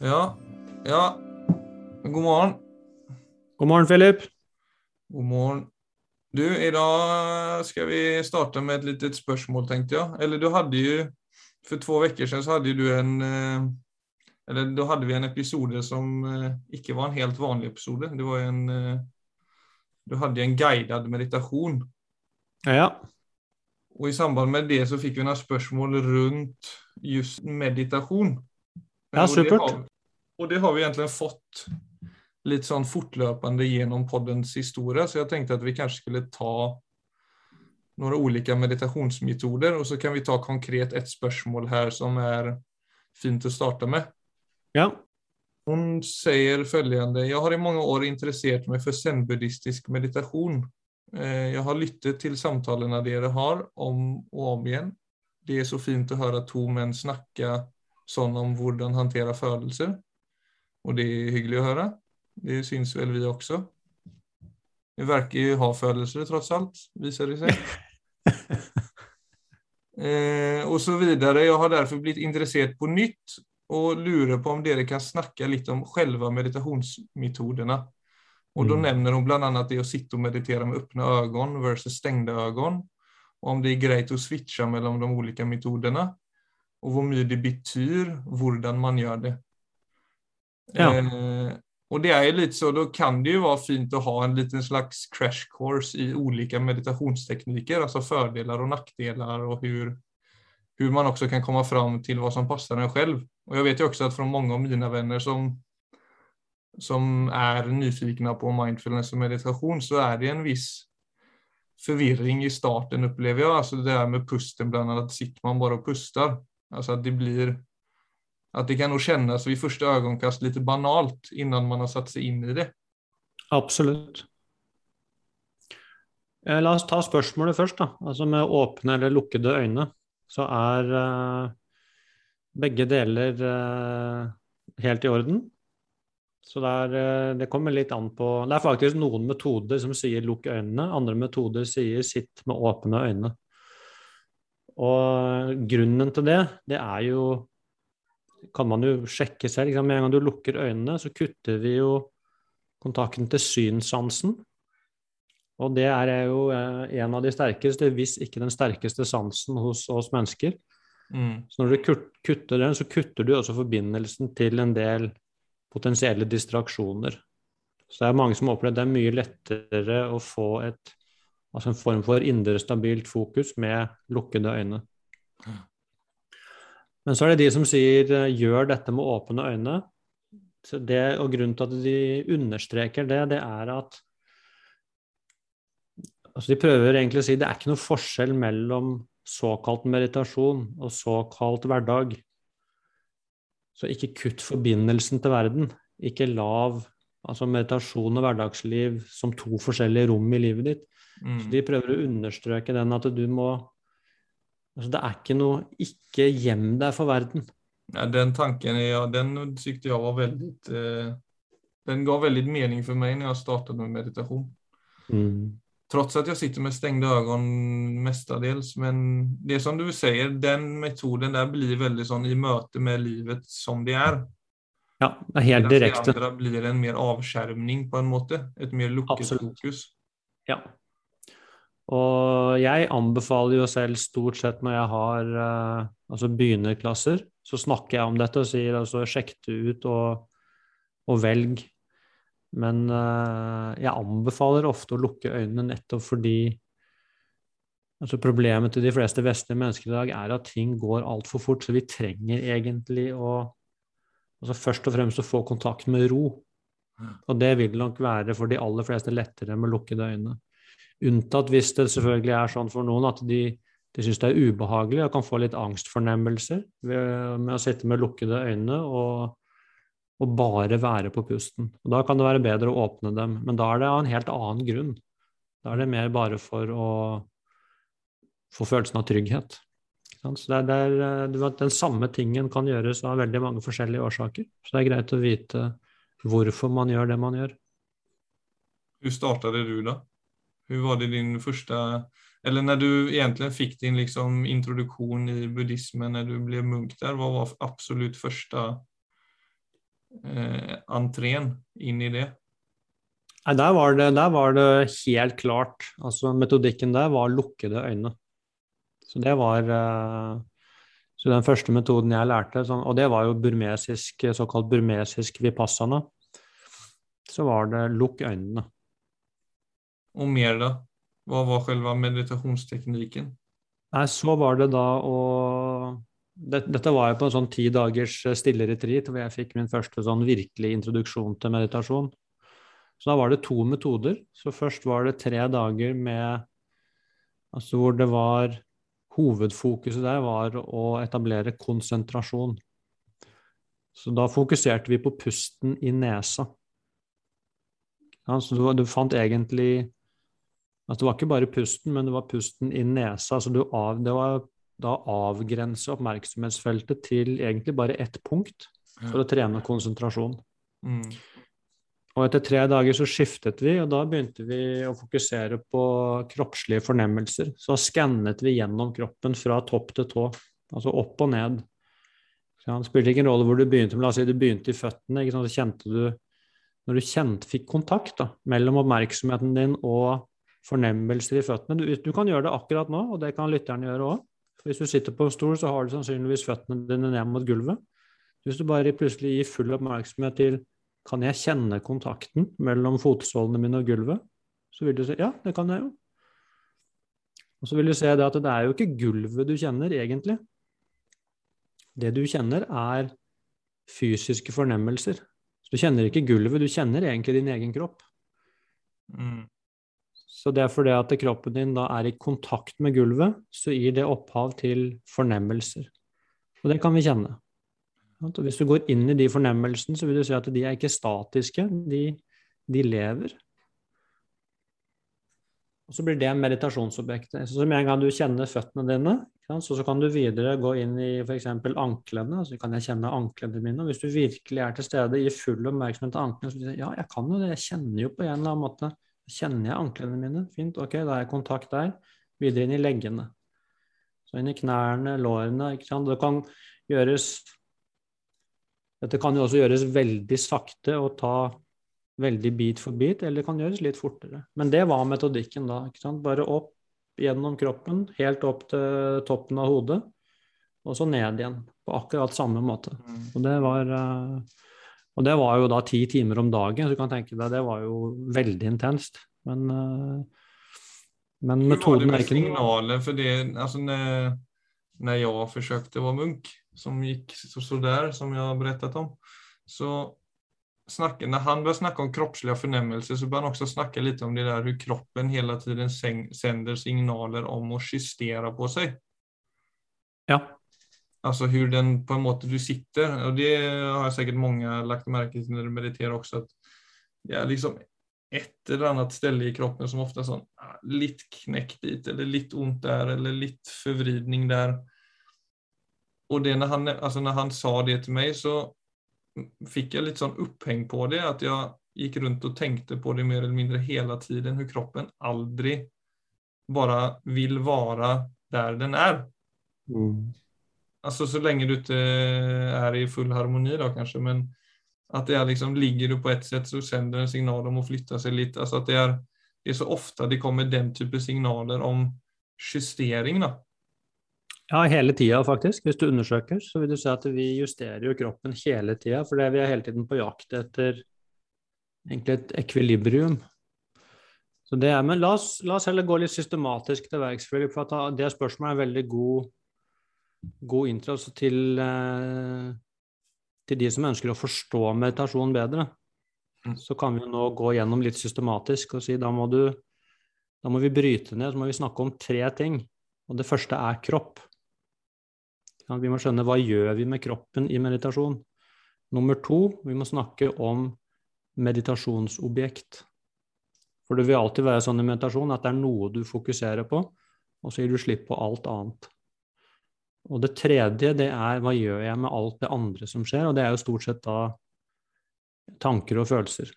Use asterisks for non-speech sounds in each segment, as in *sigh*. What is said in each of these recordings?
Ja. Ja. God morgen. God morgen, Philip. God morgen. Du, i dag skal vi starte med et litet spørsmål, tenkte jeg. Eller du hadde jo For to uker siden så hadde du en eh, Eller da hadde vi en episode som eh, ikke var en helt vanlig episode. Det var en eh, Du hadde en guided meditasjon. Ja. Og i samband med det så fikk vi noen spørsmål rundt just meditasjon. Ja, Og det har- Og det har vi egentlig fått litt sånn fortløpende gjennom poddens historie, så jeg tenkte at vi kanskje skulle ta noen ulike meditasjonsmetoder, og så kan vi ta konkret et spørsmål her som er fint å starte med. Ja. Hun sier følgende Jeg har i mange år interessert meg for zen-buddhistisk meditasjon. Eh, Jeg har lyttet til samtalene dere har om og om igjen. Det er så fint å høre to menn snakke sånn om hvordan håndtere følelser. Og det er hyggelig å høre. Det syns vel vi også. Vi verker jo ha følelser, tross alt, viser det seg. *laughs* Eh, og så videre. Jeg har derfor blitt interessert på nytt og lurer på om dere kan snakke litt om selve meditasjonsmetodene. Og da Mm. nevner hun bl.a. det å sitte og meditere med åpne øyne versus stengte øyne. Og om det er greit å switche mellom de ulike metodene. Og hvor mye det betyr hvordan man gjør det. Ja. Eh, og det er jo litt så, da kan det jo være fint å ha en liten slags crash course i ulike meditasjonsteknikker, altså fordeler og nackdelar og hur, hur man også kan komme fram til hva som passer en selv. Og jeg vet jo også at fra mange av mine venner som, som er nyfikne på mindfulness og meditasjon, så er det en viss forvirring i starten, opplever jeg. Altså det der med pusten, blant annet, sitter man bare og puster. Altså at det blir att det kan nog kännas vid första ögonkast lite banalt innan man har satt seg inn i det. Absolutt. Eh, La oss ta spørsmålet først. da. Altså Med åpne eller lukkede øyne så er eh, begge deler eh, helt i orden. Så det, er, eh, det kommer litt an på Det er faktisk noen metoder som sier lukk øynene, andre metoder sier sitt med åpne øyne. Og grunnen til det, det er jo kan man jo sjekke selv. Med en gang du lukker øynene, så kutter vi jo kontakten til synssansen. Og det er jo eh, en av de sterkeste, hvis ikke den sterkeste sansen hos oss mennesker. Så når du kutter den, så kutter du også forbindelsen til en del potensielle distraksjoner. Så det er mange som har opplevd det er mye lettere å få et, altså en form for indre stabilt fokus med lukkede øyne. Men så er det de som sier eh, gjør dette med åpne øyne. Det, og grunnen til at de understreker det, det er at altså De prøver egentlig å si det er ikke noe forskjell mellom såkalt meditasjon og såkalt hverdag. Så ikke kutt forbindelsen til verden. Ikke lav altså meditasjon og hverdagsliv som to forskjellige rom i livet ditt. Mm. Så de prøver å understreke den at du må Altså det er ikke noe ikke gjem deg for verden. Ja, den tanken ja, den syntes jeg var veldig eh, Den ga veldig mening for meg når jeg startet med meditasjon. Trots at jeg sitter med stengte øyne mestadels. Men det som du sier, den metoden der blir veldig sånn i møte med livet som det er. Ja, det er helt direkte. Det andre blir en mer avskjermning på en måte. Et mer lukket Absolutt. fokus. Ja. Og jeg anbefaler jo selv stort sett når jeg har eh, altså begynnerklasser, så snakker jeg om dette og sier altså sjekk det ut og, og velg. Men eh, jeg anbefaler ofte å lukke øynene nettopp fordi altså problemet til de fleste vestlige mennesker i dag er at ting går altfor fort, så vi trenger egentlig å altså først og fremst å få kontakt med ro. Og det vil nok være for de aller fleste lettere med lukkede øyne. Unntatt hvis det selvfølgelig er sånn for noen at de, de syns det er ubehagelig og kan få litt angstfornemmelser ved, med å sitte med lukkede øyne og, og bare være på pusten. Og Da kan det være bedre å åpne dem, men da er det av en helt annen grunn. Da er det mer bare for å få følelsen av trygghet. Så det er, det er, eh, vet, Den samme tingen kan gjøres av veldig mange forskjellige årsaker. Så det er greit å vite hvorfor man gjør det man gjør. Hvordan startet du da? Hvor var det din første eller når du egentlig fikk din liksom introduktion i buddhismen når du ble munk der, hva var absolutt første eh, entreen inn i det? Nei, der var, det, der var det helt klart. Altså, metodikken der var lukkede øyne. Så det var eh, Så den første metoden jeg lærte, sånn, og det var jo burmesisk, såkalt burmesisk vipassana, så var det lukk øynene. Og mer, da? Hva var selve meditasjonsteknikken? Nei, så var det da å dette var jo på en sånn ti dagers stille retreat hvor jeg fikk min første sånn virkelig introduksjon til meditasjon. Så da var det to metoder. Så først var det tre dager med Altså hvor det var Hovedfokuset der var å etablere konsentrasjon. Så da fokuserte vi på pusten i nesa. så du, du fant egentlig Altså det var ikke bare pusten, men det var pusten i nesa. Så du av, det var da avgrense oppmerksomhetsfeltet til egentlig bare ett punkt for å trene konsentrasjon. Mm. Og etter tre dager så skiftet vi, og da begynte vi å fokusere på kroppslige fornemmelser. Så skannet vi gjennom kroppen fra topp til tå, altså opp og ned. Så det spilte ikke en rolle hvor du begynte, men la oss si du begynte i føttene. Så kjente du Når du kjente, fikk kontakt da, mellom oppmerksomheten din og fornemmelser i føttene du, du, kan gjøre det akkurat nå, og det kan lytteren gjøre òg. Hvis du sitter på en stol, så har du sannsynligvis føttene dine ned mot gulvet. Hvis du bare plutselig gir full oppmerksomhet til kan jeg kjenne kontakten mellom fotsålene mine og gulvet? Så vil du si ja, det kan jeg jo. Og så vil du se det at det er jo ikke gulvet du kjenner, egentlig. Det du kjenner, er fysiske fornemmelser. Så du kjenner ikke gulvet, du kjenner egentlig din egen kropp. Mm. Så det er fordi at kroppen din da er i kontakt med gulvet, så gir det opphav til fornemmelser. Og det kan vi kjenne. Og hvis du går inn i de fornemmelsene, så vil du se at de er ikke statiske, de, de lever. Og så blir det meditasjonsobjektet. Så med en gang du kjenner føttene dine, så, kan du videre gå inn i f.eks. anklene. Så kan jeg kjenne anklene mine. Og hvis du virkelig er til stede, gir full oppmerksomhet til anklene, så vil du si ja, jeg kan jo det, jeg kjenner jo på en eller annen måte. Kjenner jeg anklene mine? Fint, ok, da er jeg kontakt der. Videre inn i leggene. Så inn i knærne, lårene. Det kan gjøres dette kan jo også gjøres veldig sakte og ta veldig bit for bit, eller det kan gjøres litt fortere. Men det var metodikken da. ikke sant? Bare opp gjennom kroppen, helt opp til toppen av hodet, og så ned igjen. På akkurat samme måte. Mm. Og det var, eh, og det var jo da ti timer om dagen, så du kan tenke deg det var jo veldig intenst. Men, eh, men metoden er ikke Hva var det med signalet for det? Altså, når, når jeg forsøkte å være munk, som gikk så, så der, som jeg har berettet om. Så snakker, når han bør snakke om kroppslige fornemmelser, så bør han også snakke litt om det der hvordan kroppen hele tiden sender signaler om å justere på seg. Ja. Alltså hvordan den på en måte du sitter, Og det har sikkert mange lagt merke til når du mediterer også. at det er liksom et eller annet sted i kroppen som ofta sånn ah, litt knekt dit, eller litt ont der, eller litt forvridning der och det når han, altså når han sa det til meg, så fikk jeg litt sånn oppheng på det, At jeg gikk rundt og tenkte på det mer eller mindre hele tiden, Hvordan kroppen aldri bare vil være der den er. Mm. Altså så lenge du ikke er i full harmoni da kanskje, men at det er liksom, ligger du på ett sätt så sender en signal om å flytta seg litt. Altså at det er, det er så ofte det kommer den type signaler om justering då. Ja, hele tida, faktisk. Hvis du undersøker, så vil du se at vi justerer jo kroppen hele tida. For vi er hele tiden på jakt etter egentlig et ekvilibrium. Så det er, men la oss, la oss heller gå litt systematisk til verks. For det spørsmålet er en veldig god, god intro til, eh, til de som ønsker å forstå meditasjon bedre. Mm. Så kan vi nå gå gjennom litt systematisk og si da må, du, da må vi bryte ned, så må vi snakke om tre ting. Og det første er kropp. Vi må skjønne hva gjør vi med kroppen i meditasjon. Nummer to, vi må snakke om meditasjonsobjekt. For det vil alltid være sånn i meditasjon at det er noe du fokuserer på, og så gir du slipp på alt annet. Og det tredje, det er hva gjør jeg med alt det andre som skjer, og det er jo stort sett da tanker og følelser.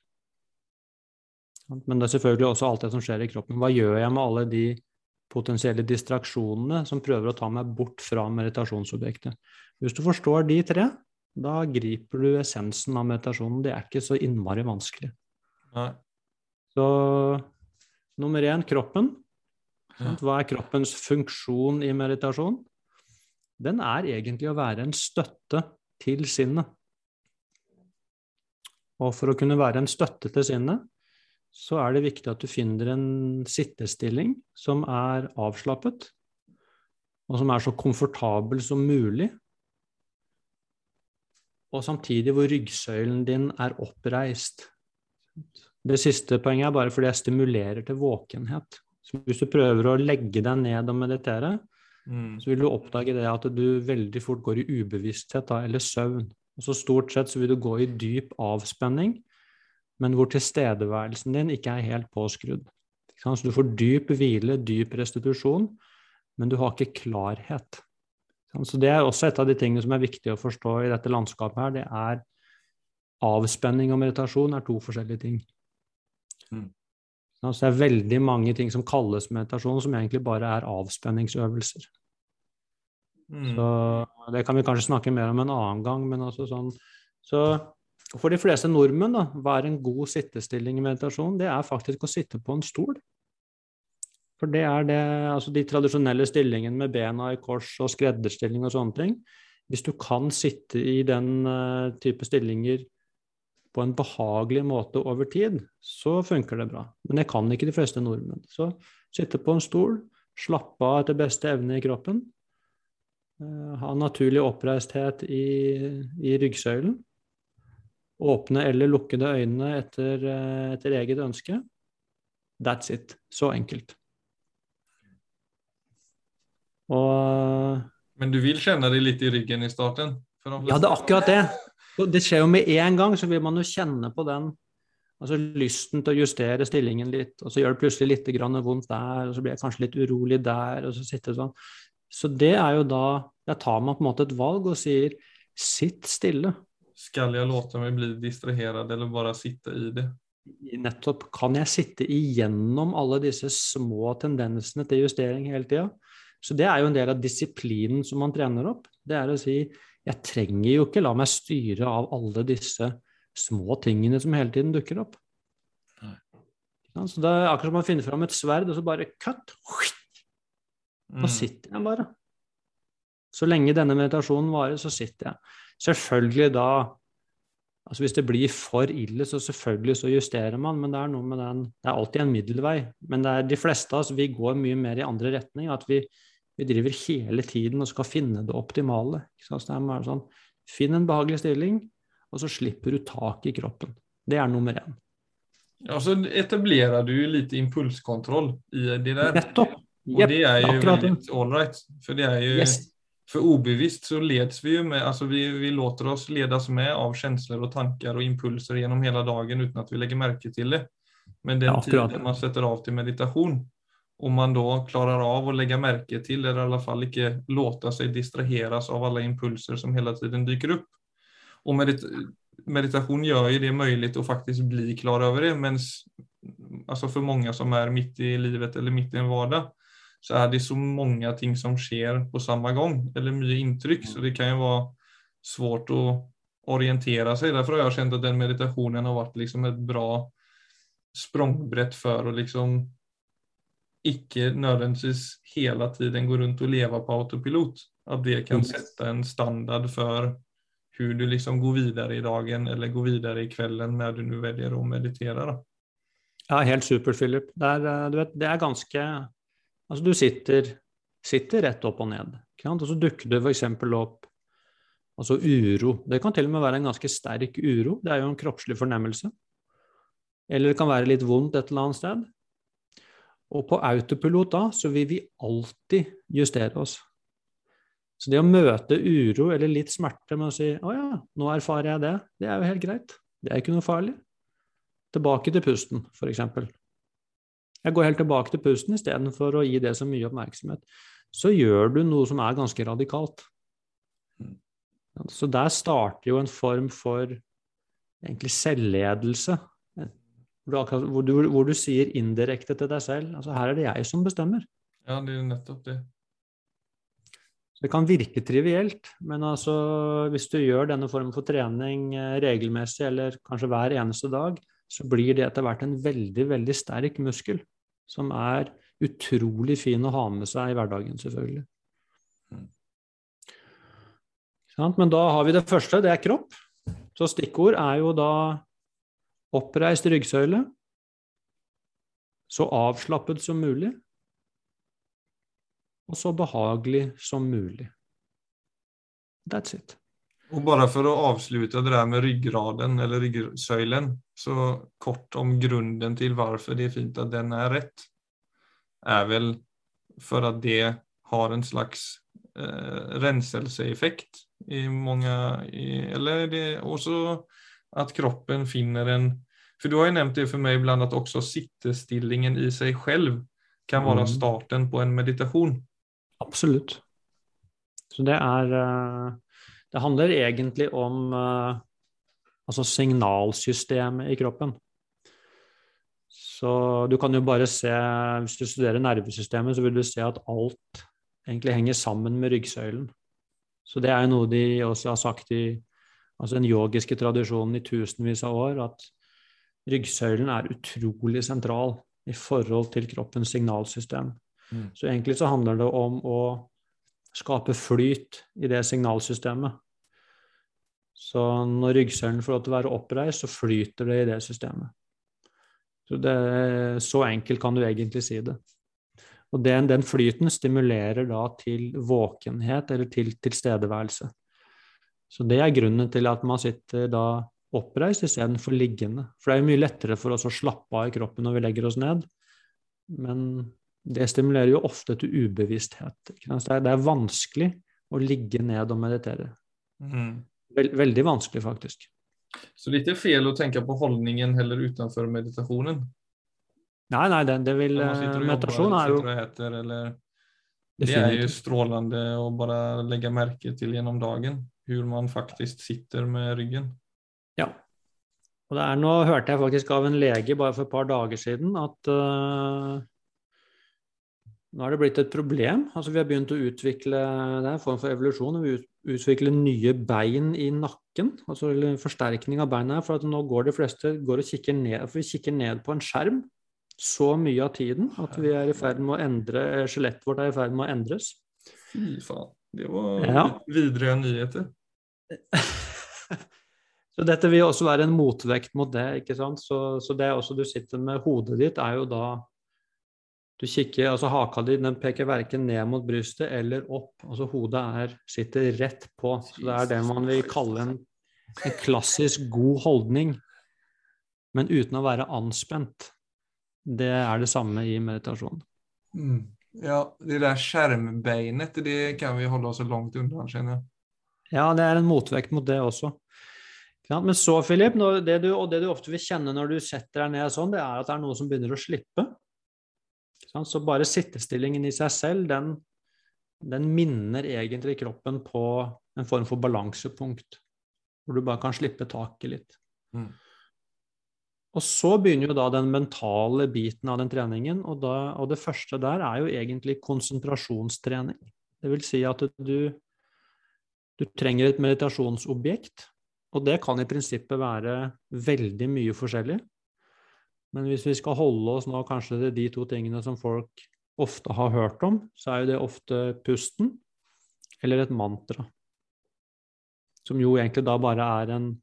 Men det er selvfølgelig også alt det som skjer i kroppen. Hva gjør jeg med alle de potensielle distraksjonene som prøver å ta meg bort fra meditasjonsobjektet. Hvis du forstår de tre, da griper du essensen av meditasjonen. Det er ikke så innmari vanskelig. Nei. Så nummer én kroppen. Hva er kroppens funksjon i meditasjon? Den er egentlig å være en støtte til sinnet. Og for å kunne være en støtte til sinnet, så er det viktig at du finner en sittestilling som er avslappet, og som er så komfortabel som mulig, og samtidig hvor ryggsøylen din er oppreist. Det siste poenget er bare fordi jeg stimulerer til våkenhet. Så hvis du prøver å legge deg ned og meditere, Mm. så vil du oppdage det at du veldig fort går i ubevissthet da, eller søvn. Og så stort sett så vil du gå i dyp avspenning, men hvor tilstedeværelsen din ikke er helt påskrudd. Så du får dyp hvile, dyp restitusjon, men du har ikke klarhet. Så det er også et av de tingene som er viktig å forstå i dette landskapet her, det er avspenning og meditasjon er to forskjellige ting. Mm. Så det er veldig mange ting som kalles meditasjon, som egentlig bare er avspenningsøvelser. Mm. Så det kan vi kanskje snakke mer om en annen gang, men altså sånn Så for de fleste nordmenn, da, hva er en god sittestilling i meditasjon? Det er faktisk å sitte på en stol. For det er det Altså de tradisjonelle stillingene med bena i kors og skredderstilling og sånne ting. Hvis du kan sitte i den eh, type stillinger på en behagelig måte over tid, så funker det bra. Men det kan ikke de fleste nordmenn. Så sitte på en stol, slappe av etter beste evne i kroppen. eh, ha naturlig oppreisthet i, i ryggsøylen. Åpne eller lukkede øyne etter, eh, etter eget ønske. That's it. Så enkelt. Og Men du vil kjenne det litt i ryggen i starten? Ja, det er akkurat det. Det skjer jo med en gang, så vil man jo kjenne på den altså lysten til å justere stillingen litt, og så gjør det plutselig litt grann vondt der, og så blir jeg kanskje litt urolig der, og så sitter det sånn. Så det er jo da Jeg tar meg på en måte et valg og sier sitt stille. Skal jeg låte meg bli distrahert, eller bare sitte i det? Nettopp kan jeg sitte igjennom alle disse små tendensene til justering hele tida. Så det er jo en del av disiplinen som man trener opp. Det er å si jeg trenger jo ikke la meg styre av alle disse små tingene som hele tiden dukker opp. Ja, så det er akkurat som man finner fram et sverd, og så bare cut. Nå Da sitter jeg bare. Så lenge denne meditasjonen varer, så sitter jeg. Selvfølgelig da altså Hvis det blir for ille, så selvfølgelig så justerer man, men det er noe med den Det er alltid en middelvei. Men det er de fleste av oss vi går mye mer i andre retning. At vi, vi driver hele tiden og skal finne det optimale. Så det er bare sånn Finn en behagelig stilling, og så slipper du tak i kroppen. Det er nummer én. Ja, så etablerer du litt impulskontroll i det der. Nettopp! Og Jepp, det er jo veldig ålreit. For det er jo Yes. För obevisst så leds vi ju med, alltså vi, vi låter oss ledas med av känslor och tankar och impulser gjennom hele dagen uten at vi legger merke til det. Men den Ja, tiden man setter av til meditation, om man da klarer av å legge merke til, eller i alla fall ikke låta seg distraheras av alle impulser som hele tiden dyker opp. Og medit meditation gjør jo det mulig å faktisk bli klar over det, men altså for mange som er midt i livet eller midt i en vardag, så er det så mange ting som skjer på samme gang, eller mye inntrykk, så det kan jo være svårt å orientere seg. Derfor har jeg kjent at den meditasjonen har vært liksom et bra språkbrett for å liksom ikke nødvendigvis hele tiden gå rundt og leve på autopilot. At det kan Mm. sette en standard for hvordan du liksom går videre i dagen eller går videre i kvelden når du nå velger å meditere. Da. Ja, helt supert, Philip. Det er, eh, du vet, det er ganske Altså, du sitter, sitter rett opp og ned, og så dukker det f.eks. opp altså uro. Det kan til og med være en ganske sterk uro. Det er jo en kroppslig fornemmelse. Eller det kan være litt vondt et eller annet sted. Og på autopilot da, så vil vi alltid justere oss. Så det å møte uro eller litt smerte med å si 'Å ja, nå erfarer jeg det', det er jo helt greit. Det er ikke noe farlig. Tilbake til pusten, f.eks. Jeg går helt tilbake til pusten istedenfor å gi det så mye oppmerksomhet. Så gjør du noe som er ganske radikalt. Så der starter jo en form for egentlig selvledelse. Hvor du, hvor du, hvor du sier indirekte til deg selv altså her er det jeg som bestemmer. Ja, det er nettopp det. Det kan virke trivielt, men altså, hvis du gjør denne formen for trening eh, regelmessig, eller kanskje hver eneste dag, så blir det etter hvert en veldig, veldig sterk muskel, som er utrolig fin å ha med seg i hverdagen, selvfølgelig. Mm. Men da har vi det første, det er kropp. Så stikkord er jo da oppreist ryggsøyle, så avslappet som mulig, og så behagelig som mulig. That's it. Og bare for å avslutte det der med ryggraden eller ryggsøylen, så kort om grunnen til hvorfor det er fint at den er rett, er vel for at det har en slags eh, renselseeffekt i mange i, Eller det også at kroppen finner en For du har jo nevnt det for meg iblant at også sittestillingen i seg selv kan være mm. starten på en meditasjon. Absolutt. Så det er eh, Det handler egentlig om eh, altså signalsystemet i kroppen. Så du kan jo bare se, hvis du studerer nervesystemet, så vil du se at alt egentlig henger sammen med ryggsøylen. Så det er jo noe de også har sagt i altså den yogiske tradisjonen i tusenvis av år, at ryggsøylen er utrolig sentral i forhold til kroppens signalsystem. Mm. Så egentlig så handler det om å skape flyt i det signalsystemet. Så når ryggsøylen får lov til å være oppreist, så flyter det i det systemet. Så, det, så enkelt kan du egentlig si det. Og den, den, flyten stimulerer da til våkenhet eller til tilstedeværelse. Så det er grunnen til at man sitter da oppreist istedenfor liggende. For det er jo mye lettere for oss å slappe av i kroppen når vi legger oss ned. Men det stimulerer jo ofte til ubevissthet. Det er vanskelig å ligge ned og meditere. Mm. Veldig vanskelig, faktisk. Så det er ikke feil å tenke på holdningen heller utenfor meditasjonen? Nei, nei, det, det vil Meditasjon er jo heter, eller, Det er jo strålende å bare legge merke til gjennom dagen hvordan man faktisk sitter med ryggen. Ja. Og det er nå hørte jeg faktisk av en lege bare for et par dager siden at uh, nå er det blitt et problem. Altså, vi har begynt å utvikle det er en form for evolusjon. Vi utvikler nye bein i nakken, altså forsterkning av beina. For at nå går de fleste går og kikker ned, for vi kikker ned på en skjerm så mye av tiden at vi er i ferd med å endre Skjelettet vårt er i ferd med å endres. Fy faen. Det var ja. videre nyheter. *laughs* så dette vil også være en motvekt mot det. ikke sant? Så, så det også du sitter med hodet ditt, er jo da du kikker, altså Haka di den peker verken ned mot brystet eller opp. altså Hodet er, sitter rett på. så Det er det man vil kalle en, en klassisk god holdning, men uten å være anspent. Det er det samme i meditasjon. Mm. Ja, det der skjermbeinet, det kan vi holde oss langt unna, kjenner jeg. Ja, det er en motvekt mot det også. Men så, Philip, det du, og det du ofte vil kjenne når du setter deg ned sånn, det er at det er noe som begynner å slippe. Så bare sittestillingen i seg selv, den, den, minner egentlig kroppen på en form for balansepunkt, hvor du bare kan slippe taket litt. Mm. Og så begynner jo da den mentale biten av den treningen, og, da, og, det første der er jo egentlig konsentrasjonstrening. Det vil si at du, du trenger et meditasjonsobjekt, og det kan i prinsippet være veldig mye forskjellig. Men hvis vi skal holde oss nå kanskje til de to tingene som folk ofte har hørt om, så er jo det ofte pusten eller et mantra. Som jo egentlig da bare er en,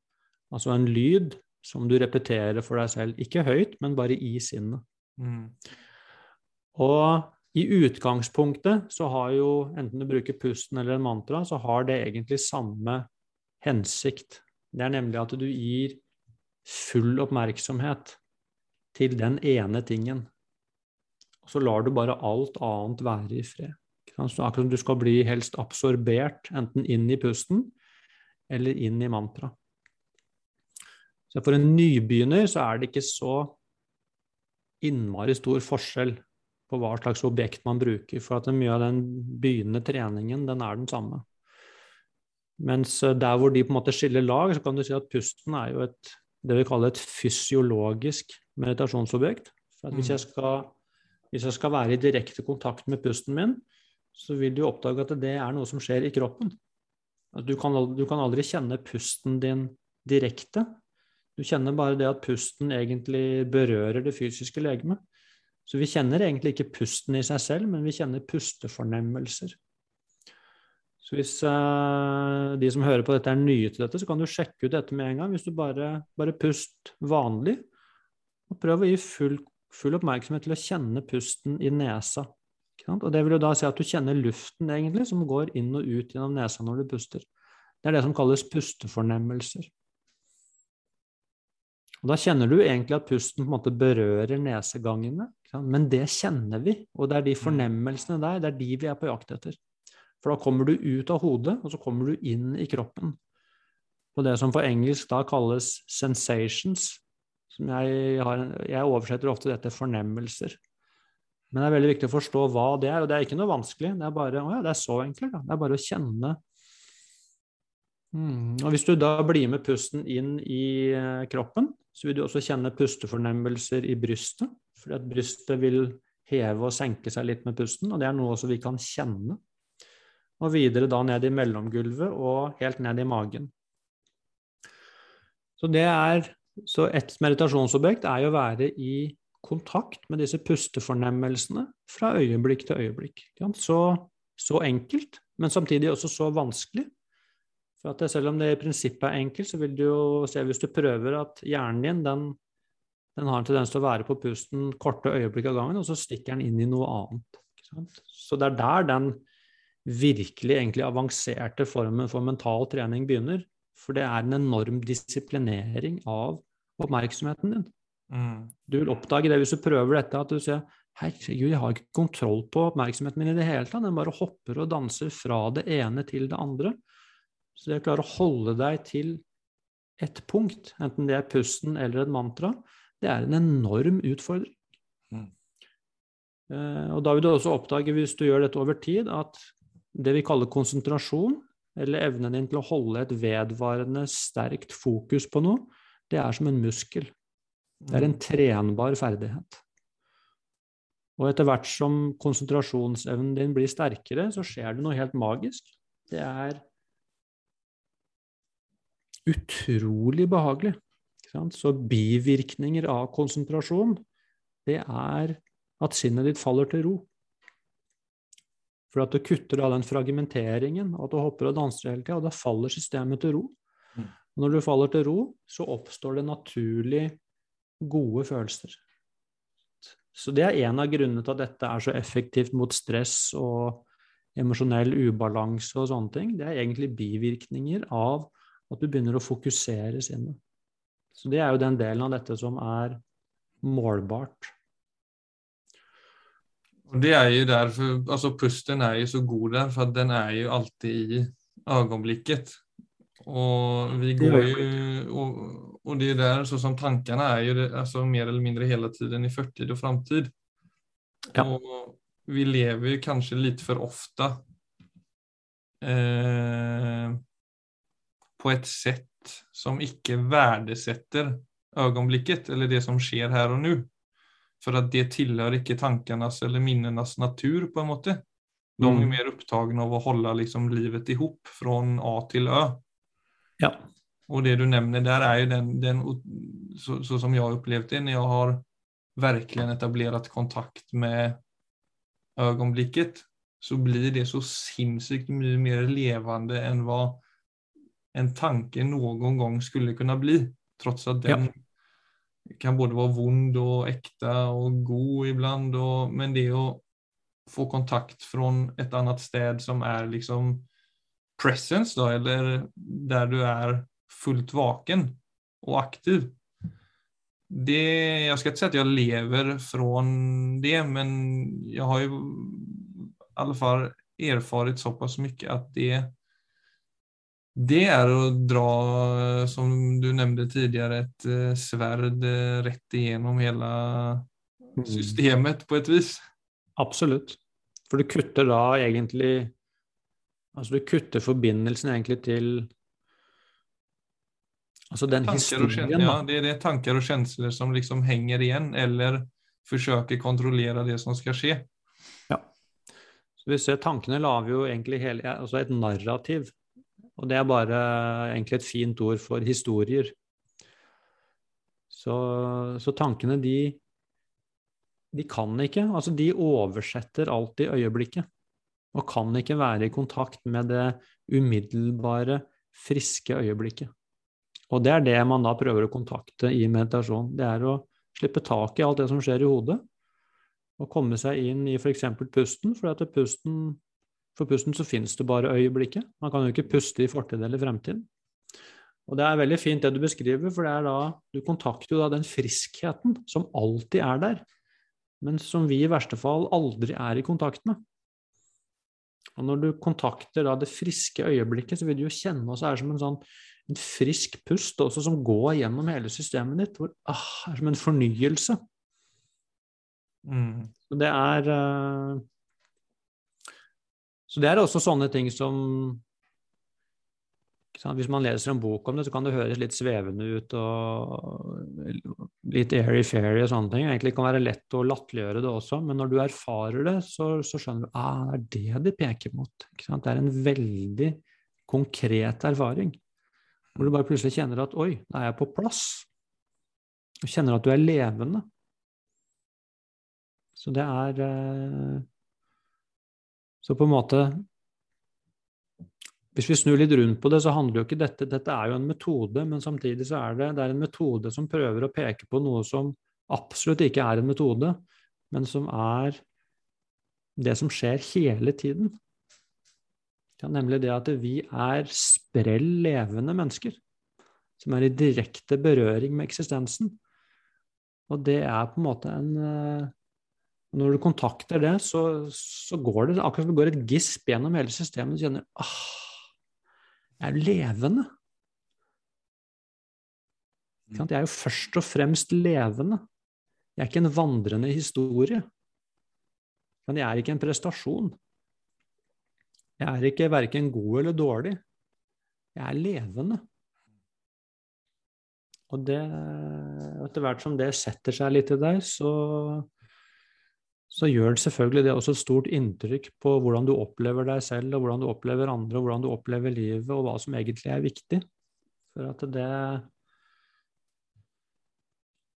altså en lyd som du repeterer for deg selv. Ikke høyt, men bare i sinnet. Mm. Og i utgangspunktet så har jo, enten du bruker pusten eller en mantra, så har det egentlig samme hensikt. Det er nemlig at du gir full oppmerksomhet til den ene tingen. Og så lar du bare alt annet være i fred. Så akkurat som du skal bli helst absorbert, enten inn i pusten eller inn i mantra. Så for en nybegynner så er det ikke så innmari stor forskjell på hva slags objekt man bruker, for at mye av den begynnende treningen, den er den samme. Mens der hvor de på en måte skiller lag, så kan du si at pusten er jo et, det vi kaller et fysiologisk meditasjonsobjekt. For hvis, jeg mm. skal, hvis jeg skal være i direkte kontakt med pusten min, så vil du oppdage at det er noe som skjer i kroppen. Du kan, du kan aldri kjenne pusten din direkte. Du kjenner bare det at pusten egentlig berører det fysiske legemet. Så vi kjenner egentlig ikke pusten i seg selv, men vi kjenner pustefornemmelser. Så hvis uh, de som hører på dette, er nye til dette, så kan du sjekke ut dette med en gang. Hvis du bare, bare pust vanlig, og prøv å gi full, full, oppmerksomhet til å kjenne pusten i nesa. Og det vil jo da si at du kjenner luften egentlig, som går inn og ut gjennom nesa når du puster. Det er det som kalles pustefornemmelser. Og Da kjenner du egentlig at pusten på en måte berører nesegangene, men det kjenner vi. Og det er de mm. fornemmelsene der, det er de vi er på jakt etter. For da kommer du ut av hodet, og så kommer du inn i kroppen. Og det som på engelsk da kalles sensations. Som jeg, har, jeg oversetter ofte dette fornemmelser. Men det er veldig viktig å forstå hva det er, og det er ikke noe vanskelig. Det er bare å ja, det er så enkelt. Da. Det er bare å kjenne Mm. Og Hvis du da blir med pusten inn i eh, kroppen, så vil du også kjenne pustefornemmelser i brystet. Fordi at brystet vil heve og senke seg litt med pusten, og det er noe også vi kan kjenne. Og videre da ned i mellomgulvet og helt ned i magen. Så det er så et meditasjonsobjekt er jo å være i kontakt med disse pustefornemmelsene fra øyeblikk til øyeblikk. Så, så enkelt, men samtidig også så vanskelig. For at selv om det i prinsippet er enkelt, så vil du jo se hvis du prøver at hjernen din den, den har en tendens til å være på pusten korte øyeblikk av gangen, og så stikker den inn i noe annet. Så det er der den virkelig egentlig avanserte formen for mental trening begynner. For det er en enorm disiplinering av oppmerksomheten din. Mm. Du vil oppdage det hvis du prøver dette, at du sier herregud, jeg har ikke kontroll på oppmerksomheten min i det hele tatt. Den bare hopper og danser fra det ene til det andre. Så det å klare å holde deg til et punkt, enten det er pusten eller et mantra, det er en enorm utfordring. Mm. Eh, og da vil du også oppdage, hvis du gjør dette over tid, at det vi kaller konsentrasjon, eller evnen din til å holde et vedvarende sterkt fokus på noe, det er som en muskel. Det er en mm. trenbar ferdighet. Og etter hvert som konsentrasjonsevnen din blir sterkere, så skjer det noe helt magisk. Det er utrolig behagelig. Så bivirkninger av konsentrasjon, det er at sinnet ditt faller til ro. For at du kutter av den fragmenteringen, at du hopper og danser hele tida, og da faller systemet til ro. Når du faller til ro, så oppstår det naturlig gode følelser. Så det er en av grunnene til at dette er så effektivt mot stress og emosjonell ubalanse og sånne ting. Det er egentlig bivirkninger av at du begynner å fokusere sinnet. Så det er jo den delen av dette som er målbart. Det er jo derfor, altså Pusten er jo så god der, for den er jo alltid i øyeblikket. Og vi går jo og, og det er der, så som tankene er jo det, altså, mer eller mindre hele tiden i førtid og framtid. Ja. Og vi lever jo kanskje litt for ofte eh, på et sett som ikke verdesetter øyeblikket, eller det som skjer her og nå. For at det tilhører ikke tankenes eller minnenes natur, på en måte. De er mm. mer opptatt av å holde liksom, livet i hop fra A til Ø. Ja. Og det du nevner der, er jo den, den så, så, som jeg har opplevd det, når jeg har virkelig etablert kontakt med øyeblikket, så blir det så sinnssykt mye mer levende enn hva en tanke noen gang skulle kunne bli. Trots at den ja. kan både være vond og ekte og god iblant. Og, men det å få kontakt fra et annet sted som er liksom presence, da, eller der du er fullt vaken og aktiv. Det, jeg skal ikke si at jeg lever fra det, men jeg har jo i alle fall erfart såpass mye at det det er å dra, som du nevnte tidligere, et uh, sverd uh, rett igjennom hele mm. systemet på et vis. Absolutt. For du kutter da egentlig Altså du kutter forbindelsen egentlig til Altså den historien, Ja, det er det tanker og kjensler som liksom henger igjen, eller forsøker kontrollere det som skal skje. Ja. Så vi ser Tankene lager jo egentlig hele, altså et narrativ. Og det er bare egentlig et fint ord for historier. Så, så tankene, de, de kan ikke Altså, de oversetter alltid øyeblikket. Og kan ikke være i kontakt med det umiddelbare, friske øyeblikket. Og det er det man da prøver å kontakte i meditasjon. Det er å slippe tak i alt det som skjer i hodet, og komme seg inn i f.eks. pusten, for at pusten, for pusten så finnes det bare øyeblikket. Man kan jo ikke puste i fortid eller fremtid. Og det er veldig fint det du beskriver, for det er da, du kontakter jo da den friskheten som alltid er der, men som vi i verste fall aldri er i kontakt med. Og når du kontakter da det friske øyeblikket, så vil du jo kjenne oss er som en sånn en frisk pust også som går gjennom hele systemet ditt, hvor ah, er som en fornyelse. Mm. Så det er uh, Så det er også sånne ting som hvis man leser en bok om det, så kan det høres litt svevende ut og litt airy-fairy og sånne ting. Egentlig kan være lett å latterliggjøre det også, men når du erfarer det, så, så skjønner du at ah, det er det de peker mot. Det er en veldig konkret erfaring. Hvor du bare plutselig kjenner at oi, da er jeg på plass. Du kjenner at du er levende. Så det er eh, Så på en måte hvis vi snur litt rundt på det, så handler jo ikke dette Dette er jo en metode, men samtidig så er det, det er en metode som prøver å peke på noe som absolutt ikke er en metode, men som er det som skjer hele tiden. Ja, nemlig det at vi er sprell levende mennesker som er i direkte berøring med eksistensen. Og det er på en måte en eh, Når du kontakter det, så, så går det akkurat som det går et gisp gjennom hele systemet. Du kjenner ah, er levende. Jeg er jo først og fremst levende. Jeg er ikke en vandrende historie. Men jeg er ikke en prestasjon. Jeg er ikke verken god eller dårlig. Jeg er levende. Og det, etter hvert som det setter seg litt i deg, så så gjør det selvfølgelig det også et stort inntrykk på hvordan du opplever deg selv, og hvordan du opplever andre, og hvordan du opplever livet, og hva som egentlig er viktig. For at det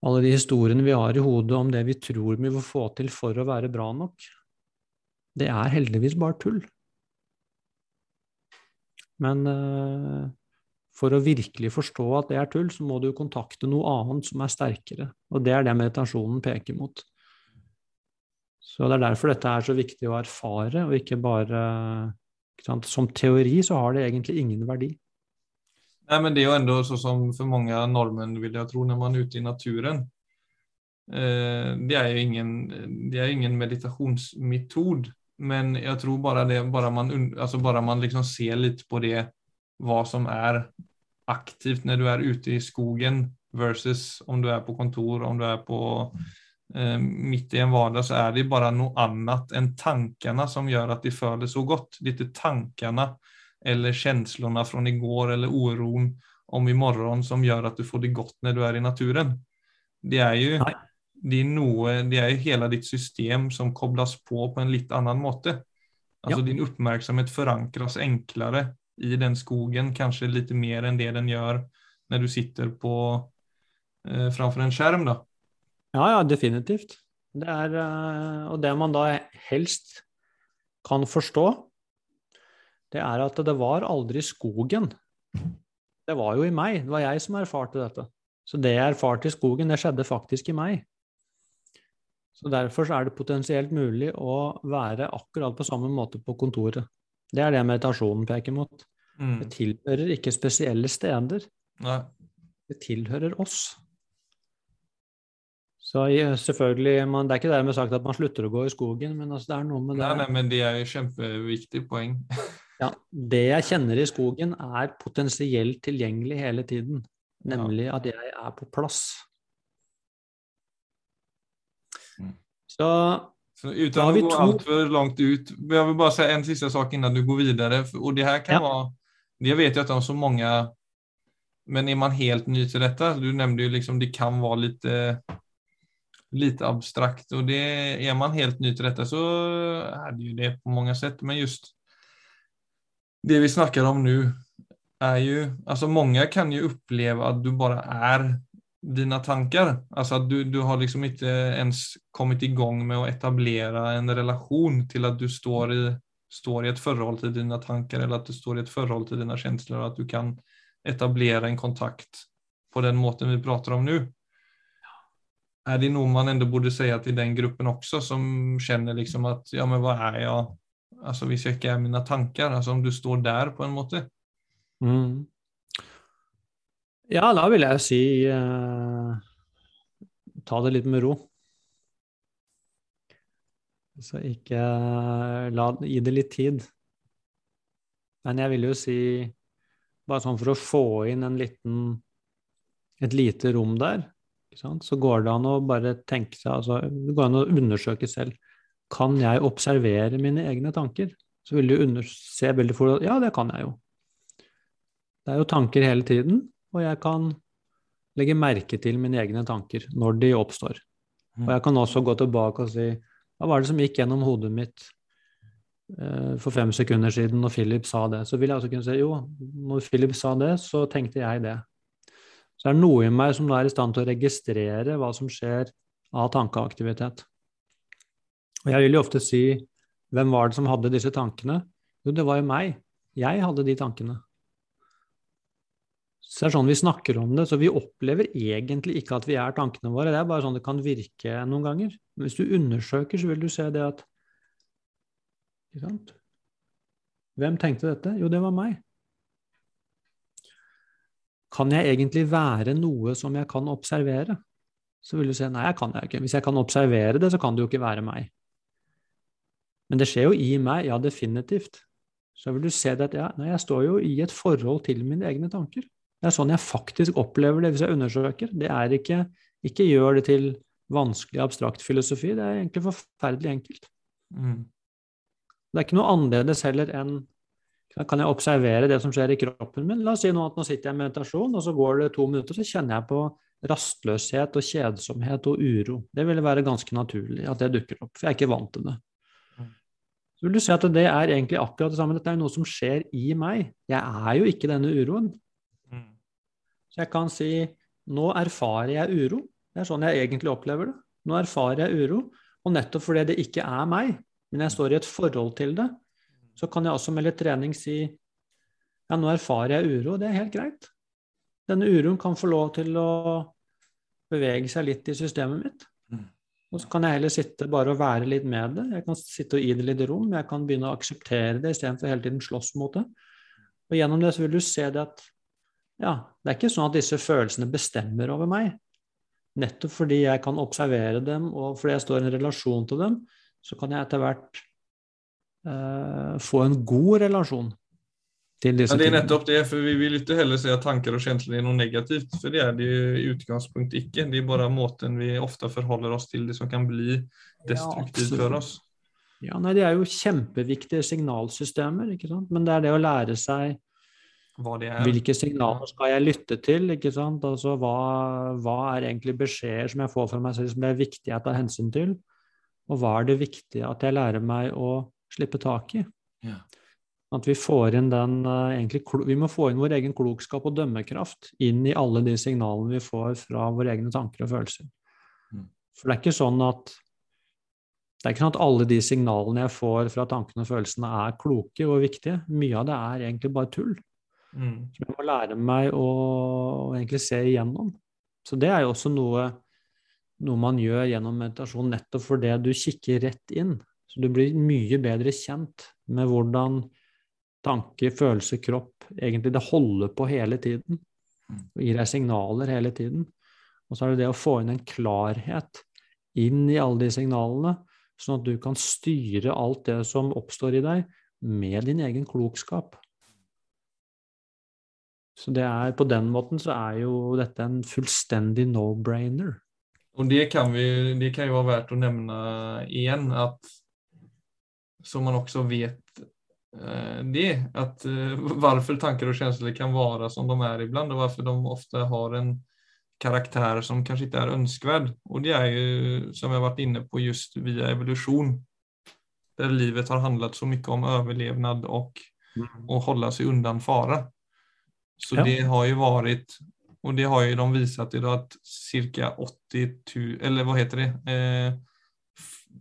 Alle de historiene vi har i hodet om det vi tror vi får få til for å være bra nok, det er heldigvis bare tull. Men uh, for å virkelig forstå at det er tull, så må du kontakte noe annet som er sterkere. Og det er det meditasjonen peker mot. Så det er derfor dette er så viktig å erfare, og ikke bare ikke Som teori så har det egentlig ingen verdi. Nei, men det er jo enda så som for mange nordmenn, vil jeg tro, når man er ute i naturen. Eh, det er jo ingen, det er ingen meditasjonsmetod, men jeg tror bare det, bare man, altså bare man liksom ser litt på det, hva som er aktivt når du er ute i skogen versus om du er på kontor, om du er på Eh, midt i en vardag så er det bare noe annet enn tankene som gjør at de føles så godt. Det er ikke tankene eller känslorna fra i går eller oron om i morgen som gjør at du får det godt når du er i naturen. Det er jo det er noe, det jo hele ditt system som kobles på på en litt annen måte. Altså ja. Din oppmerksomhet forankres enklere i den skogen, kanskje litt mer enn det den gjør når du sitter på eh, framfor en skjerm. da. Ja, ja, definitivt. Det er, eh, og det man da helst kan forstå, det er at det var aldri skogen. Det var jo i meg. Det var jeg som erfarte dette. Så det jeg erfarte i skogen, det skjedde faktisk i meg. Så Derfor så er det potensielt mulig å være akkurat på samme måte på kontoret. Det er det meditasjonen peker mot. Mm. Det tilhører ikke spesielle steder. Nei. Det tilhører oss. Så selvfølgelig, man, Det er ikke dermed sagt at man slutter å gå i skogen, men altså, det er noe med det Nei, nei, men det er jo kjempeviktig poeng. *laughs* ja, Det jeg kjenner i skogen, er potensielt tilgjengelig hele tiden. Nemlig ja. at jeg er på plass. Mm. Så, så Uten å gå to... altfor langt ut, jeg vil bare si en siste sak før du går videre. og det her kan ja. være, Jeg vet jo at det er så mange Men er man helt ny til dette? Du nevnte jo liksom det kan være litt lite abstrakt och det är man helt ny till detta så är det ju det på många sätt. Men just det vi snackar om nu är ju, alltså många kan ju uppleva att du bara är dina tankar. Alltså att du, du har liksom inte ens kommit igång med att etablera en relation till att du står i, står i ett förhåll till dina tankar eller att du står i ett förhåll till dina känslor och att du kan etablera en kontakt på den måten vi pratar om nu. Är det nog man ändå borde säga till den gruppen också som känner liksom att ja men vad är jag? Alltså hvis jeg ikke er mine tanker, altså om du står der på en måte. Mm. Ja, da vil jeg si eh, ta det litt med ro. Så ikke la Gi det litt tid. Men jeg vil jo si, bare sånn for å få inn en liten et lite rom der, så går det an å bare tenke seg altså, Det går an å undersøke selv. Kan jeg observere mine egne tanker? Så vil du se veldig fort at ja, det kan jeg jo. Det er jo tanker hele tiden, og jeg kan legge merke til mine egne tanker når de oppstår. Og jeg kan også gå tilbake og si hva var det som gikk gjennom hodet mitt eh, for fem sekunder siden når Philip sa det? Så vil jeg også kunne si jo, når Philip sa det, så tenkte jeg det. Så det er noe i meg som er i stand til å registrere hva som skjer av tankeaktivitet. Og jeg vil jo ofte si hvem var det som hadde disse tankene? Jo, det var jo meg. Jeg hadde de tankene. Så det er sånn vi snakker om det, så vi opplever egentlig ikke at vi er tankene våre. Det er bare sånn det kan virke noen ganger. Men hvis du undersøker, så vil du se det at Ikke sant? Hvem tenkte dette? Jo, det var meg. Kan jeg egentlig være noe som jeg kan observere? Så vil du si nei, jeg kan jeg ikke. Hvis jeg kan observere det, så kan det jo ikke være meg. Men det skjer jo i meg, ja, definitivt. Så vil du se det at ja, nei, jeg står jo i et forhold til mine egne tanker. Det er sånn jeg faktisk opplever det hvis jeg undersøker. Det er ikke Ikke gjør det til vanskelig, abstrakt filosofi. Det er egentlig forferdelig enkelt. Mm. Det er ikke noe annerledes heller enn kan jeg observere det som skjer i kroppen min? La oss si nå at nå sitter jeg i meditasjon, og så går det to minutter, så kjenner jeg på rastløshet og kjedsomhet og uro. Det ville være ganske naturlig at det dukker opp, for jeg er ikke vant til det. Mm. Så vil du si at det er egentlig akkurat det samme. Dette er noe som skjer i meg. Jeg er jo ikke denne uroen. Så jeg kan si nå erfarer jeg uro. Det er sånn jeg egentlig opplever det. Nå erfarer jeg uro, og nettopp fordi det ikke er meg, men jeg står i et forhold til det, så kan jeg også med litt trening si ja, nå erfarer jeg uro, det er helt greit. Denne uroen kan få lov til å bevege seg litt i systemet mitt. Mm. Og så kan jeg heller sitte bare og være litt med det. Jeg kan sitte og gi det litt rom. Jeg kan begynne å akseptere det istedenfor hele tiden slåss mot det. Og gjennom det så vil du se det at ja, det er ikke sånn at disse følelsene bestemmer over meg. Nettopp fordi jeg kan observere dem, og fordi jeg står i en relasjon til dem, så kan jeg etter hvert få en god relasjon til disse ja, Det er nettopp det, for vi vil ikke heller si at tanker og følelser er noe negativt, for det er det jo i utgangspunktet ikke. Det er bare måten vi ofte forholder oss til det som kan bli destruktivt ja, for oss. Ja, nei, Det er jo kjempeviktige signalsystemer, ikke sant? men det er det å lære seg hvilke signaler skal jeg lytte til? ikke sant? Altså, hva, hva, er egentlig beskjeder som jeg får fra meg selv som det er viktig jeg tar hensyn til? Og hva er det viktige at jeg lærer meg å slippe tak i? Ja. At vi får inn den uh, egentlig, Vi må få inn vår egen klokskap og dømmekraft inn i alle de signalene vi får fra våre egne tanker og følelser. Mm. For det er ikke sånn at det er ikke sånn at alle de signalene jeg får fra tankene og følelsene, er kloke og viktige. Mye av det er egentlig bare tull. Mm. Som jeg må lære meg å, å, egentlig se igjennom. Så det er jo også noe, noe man gjør gjennom meditasjon, nettopp fordi du kikker rett inn. Så du blir mye bedre kjent med hvordan tanke, følelse, kropp egentlig det holder på hele tiden. Og gir deg signaler hele tiden. Og så er det det å få inn en klarhet inn i alle de signalene, sånn at du kan styre alt det som oppstår i deg, med din egen klokskap. Så det er, på den måten så er jo dette en fullstendig no-brainer. Og det kan, vi, det kan jo være verdt å nevne igjen, at så man også vet eh, det, at uh, varför tanker og känslor kan være som de er ibland og hvorfor de ofte har en karaktär som kanske inte är önskvärd. Och det är ju, som jag varit inne på, just via evolution. Där livet har handlat så mycket om överlevnad och, Mm. och hålla sig undan fara. Så Ja. det har ju varit, och det har ju de visat idag att cirka 80 000, eller vad heter det, eh,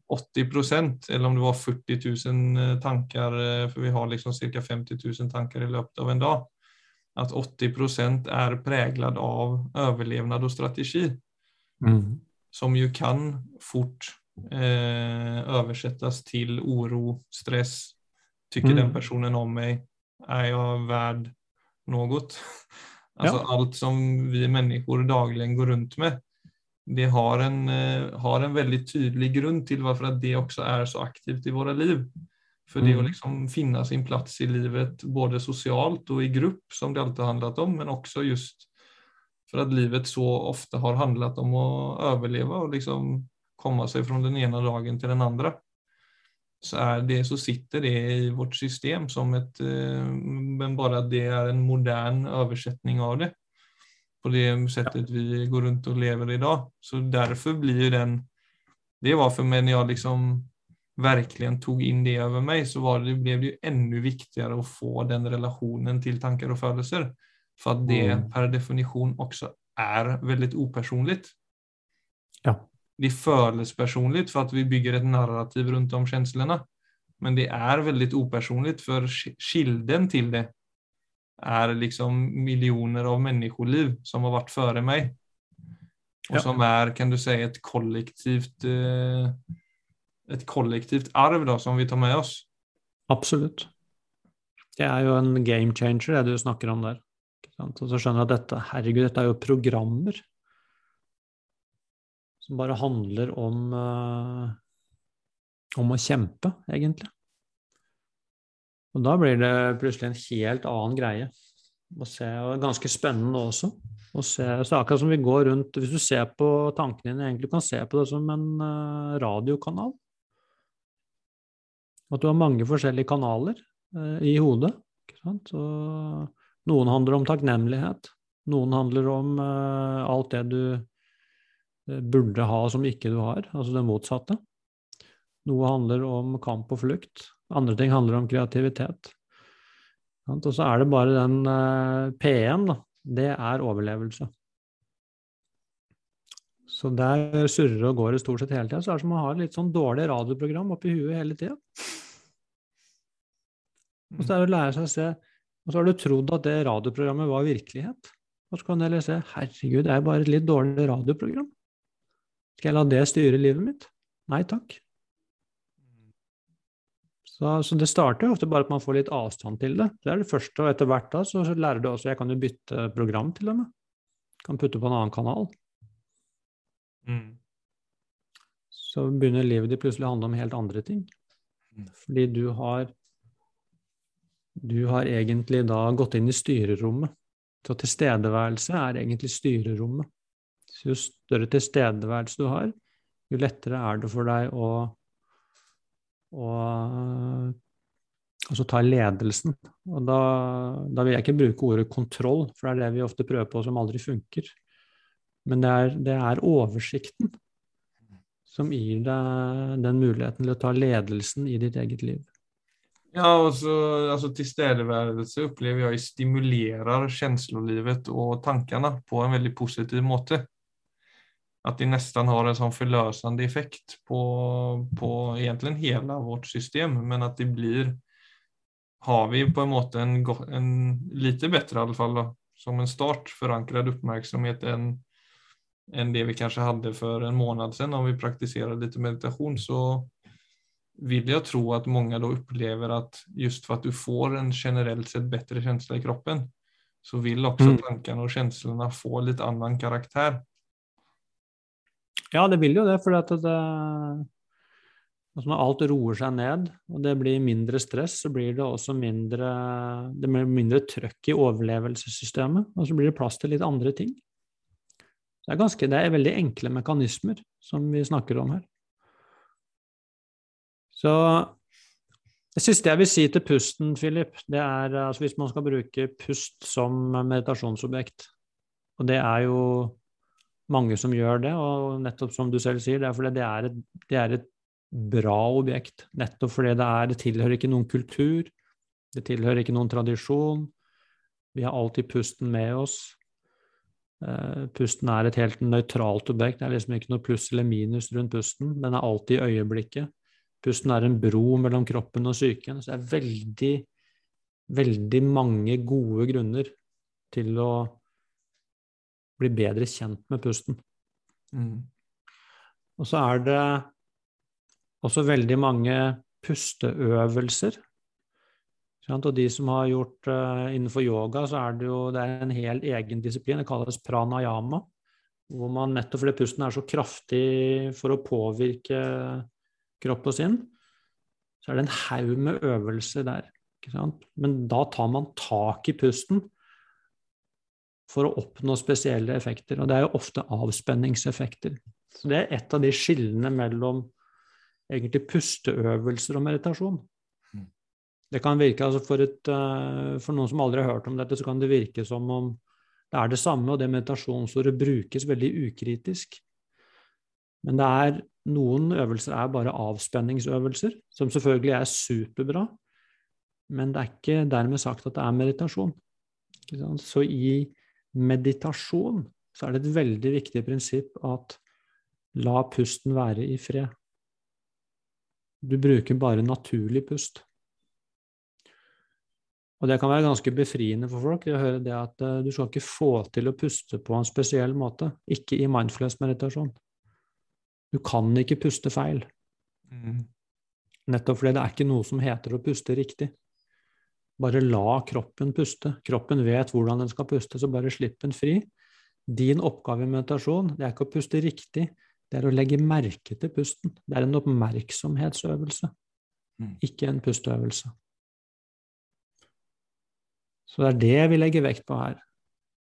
80 procent, eller om det var 40 000 tanker, tankar, eh, vi har liksom cirka 50 000 tanker i løpet av en dag, at 80 er preget präglad av overlevnad og strategi Mm. som jo kan fort eh, oversettes til oro, stress. Tykker Mm. den personen om meg? Er jeg verd noe? *laughs* altså Ja. allt som vi mennesker daglig går rundt med. Det har en, eh, har en veldig tydelig grunn til hvorfor det også er så aktivt i våre liv. For det Mm. att liksom finne sin plass i livet både socialt og i grupp som det alltid har handlet om men også just for at livet så ofte har handlet om å overleve og liksom komme seg fra den ene dagen til den andre. Så, är det, så sitter det i vårt system som ett, eh, men bare at det er en modern oversetning av det. På det sättet vi går runt och lever idag. Så därför blir ju den, det var för mig när jag liksom verkligen tog in det över mig så var det, blev det ju ännu viktigare att få den relationen till tankar och födelser. För att det Mm. per definition också är väldigt opersonligt. Ja. Det är personligt för att vi bygger ett narrativ runt om känslorna. Men det är väldigt opersonligt för kilden till det är liksom millioner av menneskeliv som har vært før meg. Og Ja. som er, kan du si, et kollektivt, et kollektivt arv da, som vi tar med oss. Absolutt. Det er jo en game changer, det du snakker om der. Og så skjønner du at dette, herregud, dette er jo programmer som bare handler om uh, om å kjempe, egentlig. Og da blir det plutselig en helt annen greie å se, og ganske spennende også. Å se, så akkurat som vi går rundt, Hvis du ser på tankene dine, egentlig kan se på det som en eh, radiokanal. At du har mange forskjellige kanaler eh, i hodet. Noen handler om takknemlighet. Noen handler om eh, alt det du burde ha som ikke du har, altså det motsatte. Noe handler om kamp og flukt. Andre ting handler om kreativitet. Og så er det bare den eh, P1, da. Det er overlevelse. Så der surrer og går det stort sett hele tida. Så er det som å ha et litt sånn dårlig radioprogram oppi huet hele tida. Og så er det å lære seg å se Og så har du trodd at det radioprogrammet var virkelighet. Og så kan du heller se herregud, det er bare et litt dårlig radioprogram. Skal jeg la det styre livet mitt? Nei takk. Så, så det starter jo ofte bare at man får litt avstand til det. Det er det første, og etter hvert da så lærer du også Jeg kan jo bytte program til og med. Kan putte på en annen kanal. Mm. Så begynner livet ditt plutselig å handle om helt andre ting. Fordi du har Du har egentlig da gått inn i styrerommet. Så tilstedeværelse er egentlig styrerommet. Så jo større tilstedeværelse du har, jo lettere er det for deg å, å så ta ledelsen. Og da, da vil jeg ikke bruke ordet kontroll, for det er det vi ofte prøver på som aldri funker. Men det er, det er oversikten som gir deg den muligheten til å ta ledelsen i ditt eget liv. Ja, og så, altså, tilstedeværelse opplever jeg stimulerer kjenslelivet og tankene på en veldig positiv måte. Att det nästan har en sån förlösande effekt på, på egentligen hela vårt system, men att det blir, har vi på en måte en, en lite bättre i alla fall då, som en start förankrad uppmärksamhet än, än det vi kanske hade för en månad sedan om vi praktiserade lite meditation så vill jag tro att många då upplever att just för att du får en generellt sett bättre känsla i kroppen så vill också Mm. tankarna och känslorna få lite annan karaktär. Ja, det vil jo det, for at det, altså når alt roer seg ned, og det blir mindre stress, så blir det også mindre, det blir mindre trøkk i overlevelsessystemet, og så blir det plass til litt andre ting. Det er, ganske, det er veldig enkle mekanismer som vi snakker om her. Så det siste jeg vil si til pusten, Philip, det er altså hvis man skal bruke pust som meditasjonsobjekt, og det er jo mange som gjør det, og nettopp som du selv sier, det er fordi det er et, det er et bra objekt. Nettopp fordi det, er, det tilhører ikke noen kultur, det tilhører ikke noen tradisjon. Vi har alltid pusten med oss. Uh, pusten er et helt nøytralt objekt. Det er liksom ikke noe pluss eller minus rundt pusten. Den er alltid i øyeblikket. Pusten er en bro mellom kroppen og psyken. Så det er veldig, veldig mange gode grunner til å bli bedre kjent med pusten. Mm. Og så er det også veldig mange pusteøvelser. Og de som har gjort uh, innenfor yoga, så er det jo det er en hel egen disiplin. Det kalles pranayama. Hvor man nettopp fordi pusten er så kraftig for å påvirke kropp og sinn, så er det en haug med øvelser der. Men da tar man tak i pusten for å oppnå spesielle effekter. Og det er jo ofte avspenningseffekter. Så det er et av de skillene mellom egentlig pusteøvelser og meditasjon. Mm. Det kan virke, altså for, et, eh, for, noen som aldri har hørt om dette, så kan det virke som om det er det samme, og det meditasjonsordet brukes veldig ukritisk. Men det er, noen øvelser er bare avspenningsøvelser, som selvfølgelig er superbra. Men det er ikke dermed sagt at det er meditasjon. Så i meditasjon så er det et veldig viktig prinsipp at la pusten være i fred. Du bruker bare naturlig pust. Og det kan være ganske befriende for folk å høre det at uh, du skal ikke få til å puste på en spesiell måte. Ikke i mindfulness-meditasjon. Du kan ikke puste feil. Mm. Nettopp fordi det er ikke noe som heter å puste riktig. Bare la kroppen puste. Kroppen vet hvordan den skal puste, så bare slipp den fri. Din oppgave i meditasjon det er ikke å puste riktig, det er å legge merke til pusten. Det er en oppmerksomhetsøvelse, mm. ikke en pusteøvelse. Så det er det vi legger vekt på her.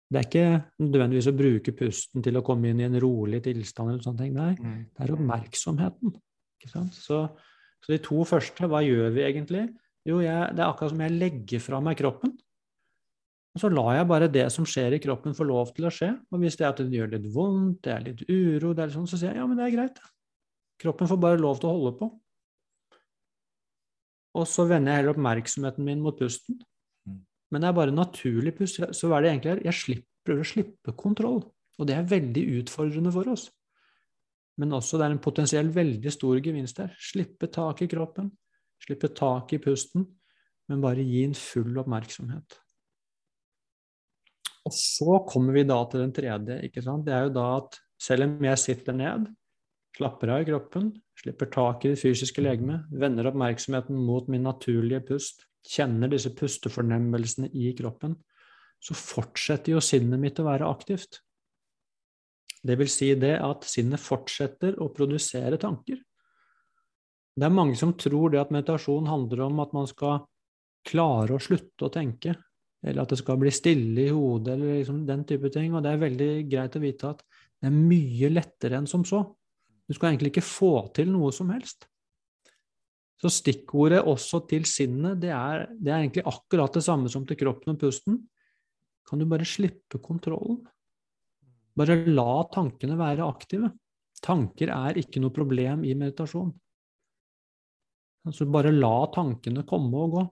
Det er ikke nødvendigvis å bruke pusten til å komme inn i en rolig tilstand, eller sånne ting. Nei, mm. det er oppmerksomheten. Så, så de to første, hva gjør vi egentlig? Jo, jeg, det er akkurat som jeg legger fra meg kroppen. Og så lar jeg bare det som skjer i kroppen, få lov til å skje. Og hvis det er at det gjør litt vondt, det er litt uro, det er litt sånn, så sier jeg ja, men det er greit. Kroppen får bare lov til å holde på. Og så vender jeg heller oppmerksomheten min mot pusten. Mm. Men det er bare naturlig pust. Så hva er det egentlig her? Jeg slipper, prøver å slippe kontroll. Og det er veldig utfordrende for oss. Men også det er en potensiell veldig stor gevinst her. Slippe tak i kroppen, Slippe tak i pusten, men bare gi en full oppmerksomhet. Og så kommer vi da til den tredje. ikke sant? Det er jo da at selv om jeg sitter ned, slapper av i kroppen, slipper tak i det fysiske legemet, vender oppmerksomheten mot min naturlige pust, kjenner disse pustefornemmelsene i kroppen, så fortsetter jo sinnet mitt å være aktivt. Det vil si det at sinnet fortsetter å produsere tanker. Det er mange som tror det at meditasjon handler om at man skal klare å slutte å tenke, eller at det skal bli stille i hodet, eller liksom den type ting. Og det er veldig greit å vite at det er mye lettere enn som så. Du skal egentlig ikke få til noe som helst. Så stikkordet også til sinnet, det er, det er egentlig akkurat det samme som til kroppen og pusten. Kan du bare slippe kontrollen? Bare la tankene være aktive. Tanker er ikke noe problem i meditasjon. Altså bare la tankene komme og gå.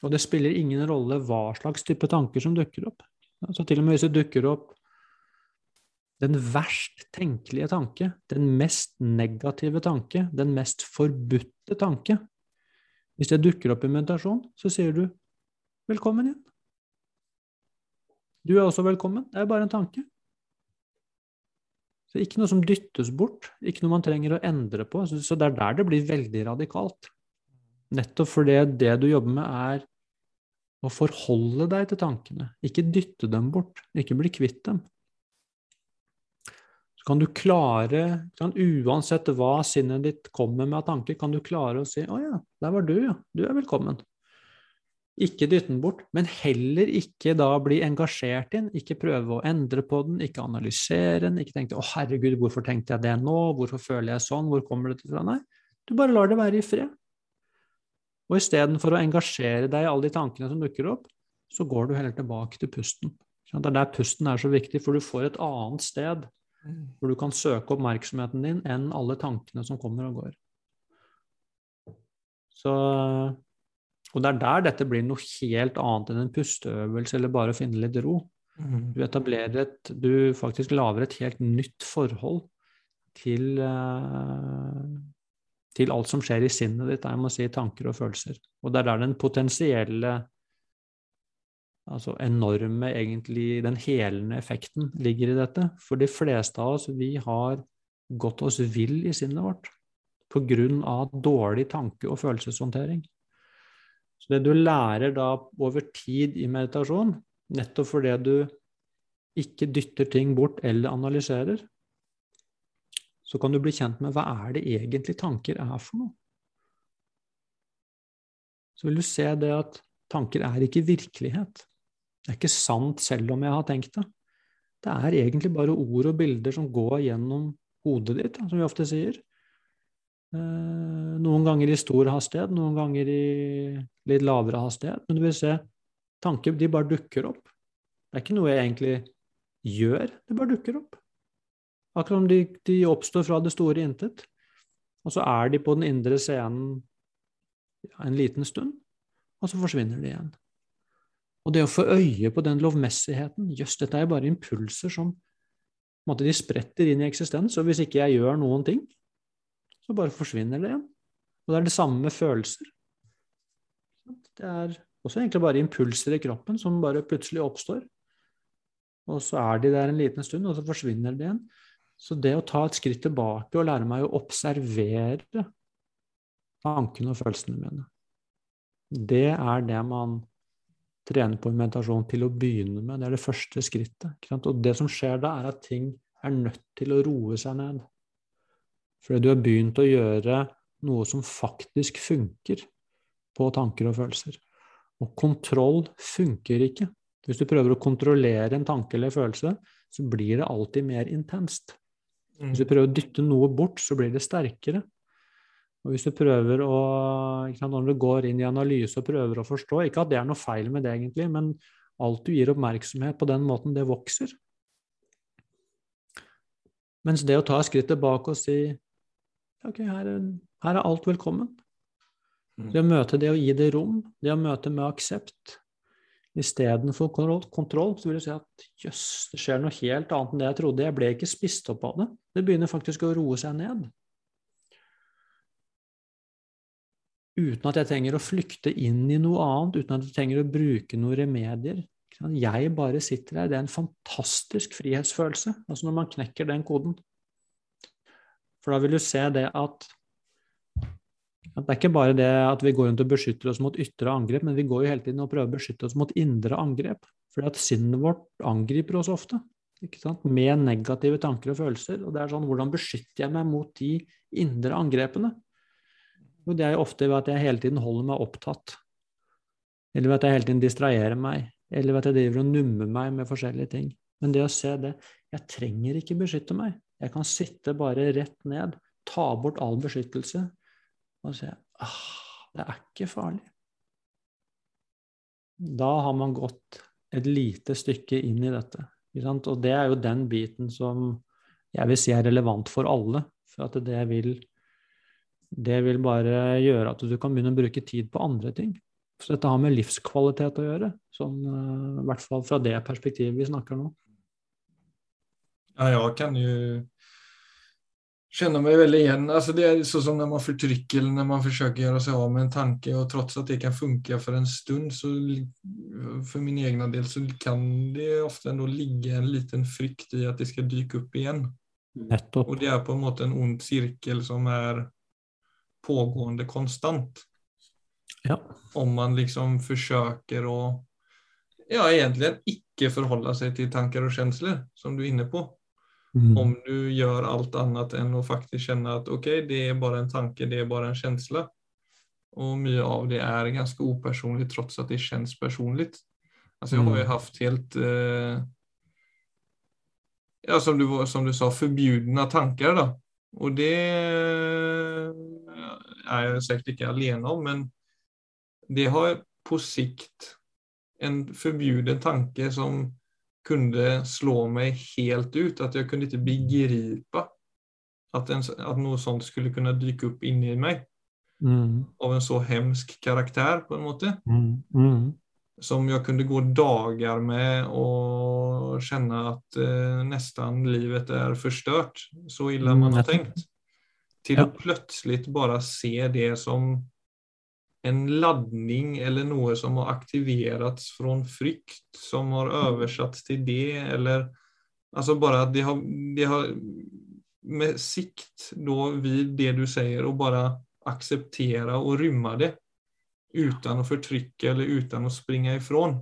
Og det spiller ingen rolle hva slags type tanker som dukker opp. Altså til og med hvis det dukker opp den verst tenkelige tanke, den mest negative tanke, den mest forbudte tanke Hvis det dukker opp i meditasjon, så sier du 'velkommen igjen'. Du er også velkommen. Det er bare en tanke. Så ikke noe som dyttes bort, ikke noe man trenger å endre på. Så det er der det blir veldig radikalt. Nettopp fordi det du jobber med, er å forholde deg til tankene, ikke dytte dem bort, ikke bli kvitt dem. Så kan du klare, kan, uansett hva sinnet ditt kommer med av tanker, kan du klare å si 'Å ja, der var du, ja. Du er velkommen'. Ikke dytte den bort, men heller ikke da bli engasjert inn. Ikke prøve å endre på den, ikke analysere den, ikke tenke 'Å, herregud, hvorfor tenkte jeg det nå? Hvorfor føler jeg sånn? Hvor kommer det fra?' Nei, du bare lar det være i fred. Og istedenfor å engasjere deg i alle de tankene som dukker opp, så går du heller tilbake til pusten. Det er der pusten er så viktig, for du får et annet sted Hvor du kan søke oppmerksomheten din enn alle tankene som kommer og går. Så, og det er der dette blir noe helt annet enn en pusteøvelse eller bare å finne litt ro. Mm. Du etablerer et Du faktisk lager et helt nytt forhold til eh, til alt som skjer i sinnet ditt, jeg må si tanker og følelser. Og det er der den potensielle, altså enorme, egentlig den helende effekten ligger i dette. For de fleste av oss, vi har gått oss vill i sinnet vårt på grunn av dårlig tanke- og følelseshåndtering. Så det du lærer da over tid i meditasjon, nettopp fordi du ikke dytter ting bort eller analyserer, så kan du bli kjent med hva er det egentlig tanker er for noe. Så vil du se det at tanker er ikke virkelighet. Det er ikke sant selv om jeg har tenkt det. Det er egentlig bare ord og bilder som går gjennom hodet ditt, som vi ofte sier. Eh, noen ganger i stor hastighet, noen ganger i litt lavere hastighet. Men du vil se tanker de bare dukker opp. Det er ikke noe jeg egentlig gjør, det bare dukker opp. Akkurat som de, de oppstår fra det store intet. Og så er de på den indre scenen en liten stund, og så forsvinner de igjen. Og det å få øye på den lovmessigheten Jøss, dette er jo bare impulser som måte, de spretter inn i eksistens, og hvis ikke jeg gjør noen ting, så bare forsvinner det igjen. Og det er det samme med følelser. Det er også egentlig bare impulser i kroppen som bare plutselig oppstår. Og så er de der en liten stund, og så forsvinner de igjen. Så det å ta et skritt tilbake og lære meg å observere tankene og følelsene mine, det er det man trener på i meditasjon til å begynne med. Det er det første skrittet. Og det som skjer da, er at ting er nødt til å roe seg ned. Fordi du har begynt å gjøre noe som faktisk funker på tanker og følelser. Og kontroll funker ikke. Hvis du prøver å kontrollere en tanke eller følelse, så blir det alltid mer intenst. Hvis du prøver å dytte noe bort, så blir det sterkere. Og hvis du prøver å Når du går inn i analyse og prøver å forstå Ikke at det er noe feil med det, egentlig, men alt du gir oppmerksomhet på den måten, det vokser. Mens det å ta et skritt tilbake og si ok, her er, her er alt velkommen. Mm. Det å møte det å gi det rom, det å møte med aksept, Istedenfor kontroll, kontroll, så vil jeg si at jøss, det skjer noe helt annet enn det jeg trodde. Jeg ble ikke spist opp av det. Det begynner faktisk å roe seg ned. Uten at jeg trenger å flykte inn i noe annet, uten at jeg trenger å bruke noen remedier. Jeg bare sitter her. Det er en fantastisk frihetsfølelse altså når man knekker den koden. For da vil du se det at det er ikke bare det at vi går rundt og beskytter oss mot ytre angrep, men vi går jo hele tiden og prøver å beskytte oss mot indre angrep. Fordi at sinnet vårt angriper oss ofte med negative tanker og følelser. Og det er sånn, hvordan beskytter jeg meg mot de indre angrepene? Og det er jo ofte ved at jeg hele tiden holder meg opptatt. Eller ved at jeg hele tiden distraherer meg. Eller ved at jeg driver og nummer meg med forskjellige ting. Men det å se det Jeg trenger ikke beskytte meg. Jeg kan sitte bare rett ned, ta bort all beskyttelse, og sier ah, det er ikke farlig. Da har man gått et lite stykke inn i dette. Og det er jo den biten som jeg vil si er relevant for alle. For at det vil, det vil bare gjøre at du kan begynne å bruke tid på andre ting. Så dette har med livskvalitet å gjøre, sånn, eh, i hvert fall fra det perspektivet vi snakker nå. Ja, jeg kan jo känner mig väldigt igen. Alltså det är så som när man förtrycker eller när man försöker göra sig av med en tanke och trots att det kan funka för en stund så för min egna del så kan det ofta ändå ligga en liten frykt i att det ska dyka upp igen. Nettopp. Och det är på en måte en ond cirkel som är pågående konstant. Ja. Om man liksom försöker att ja, egentligen icke förhålla sig till tankar och känslor som du är inne på. Mm. Om du gjør alt annet enn å faktisk kjenne at ok, det er bare en tanke, det er bare en følelse. Og mye av det er ganske opersonlig trots at det kjennes personlig. Altså, jeg har jo hatt haft helt eh, ja, som du, som du sa, forbudne tanker. da. Og det er jeg sikkert ikke alene om, men det har på sikt en förbjuden tanke som kunde slå meg helt ut. At jeg kunne ikke begripe at, en, at noe sånt skulle kunne dyke opp inni meg. Mm. Av en så hemsk karakter, på en måte. Mm. Mm. Som jeg kunne gå dager med og kjenne at eh, nesten livet er forstørt. Så ille Mm, man har tenkt. Til å plutselig bare se det som en ladning eller noe som har aktiverats fra frykt, som har oversatt til det, eller altså bare at det har, det har med sikt da vid det du sier, og bare akseptere og rymme det uten å fortrykke eller uten å springe ifrån,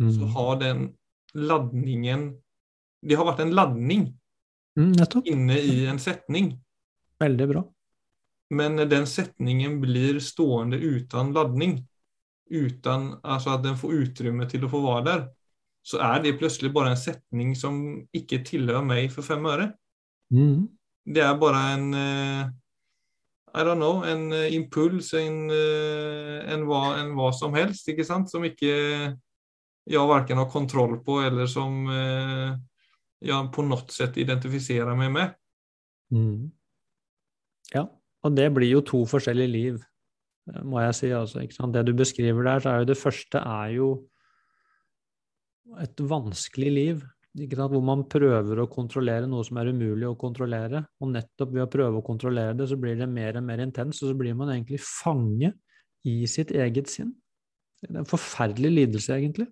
så Mm. har den laddningen Det har vært en ladning Mm, inne i en setning. Veldig bra. Men den setningen blir stående uten ladning, uten altså at den får utrymme til å få være der, så er det plutselig bare en setning som ikke tilhører meg for fem øre. Mm. Det er bare en eh, I don't know, en eh, impuls, en, eh, en, hva, en hva som helst, ikke sant? Som ikke jeg verken har kontroll på, eller som jeg på noe sett identifiserer meg med. Mm. Ja, og det blir jo to forskjellige liv, eh, må jeg si. Altså? Det du beskriver der, så er jo det første er jo et vanskelig liv, hvor man prøver å kontrollere noe som er umulig å kontrollere. Og nettopp ved å prøve å kontrollere det, så blir det mer og mer intenst, og så blir man egentlig fange i sitt eget sinn. Det er en forferdelig lidelse, egentlig.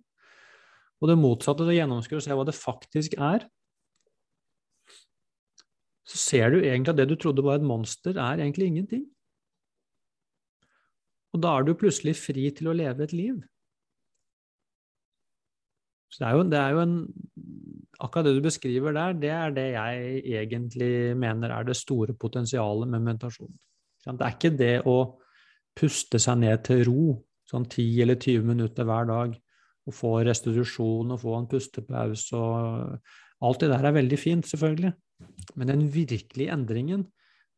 Og det motsatte, å gjennomskuer å se hva det faktisk er, så ser du egentlig at det du trodde var et monster, er egentlig ingenting. Og da er du plutselig fri til å leve et liv. Så det er jo, det er jo en Akkurat det du beskriver der, det er det jeg egentlig mener er det store potensialet med meditasjon. Det er ikke det å puste seg ned til ro, sånn 10 eller 20 minutter hver dag, og få restitusjon og få en pustepause og Alt det der er veldig fint, selvfølgelig. Men den virkelige endringen,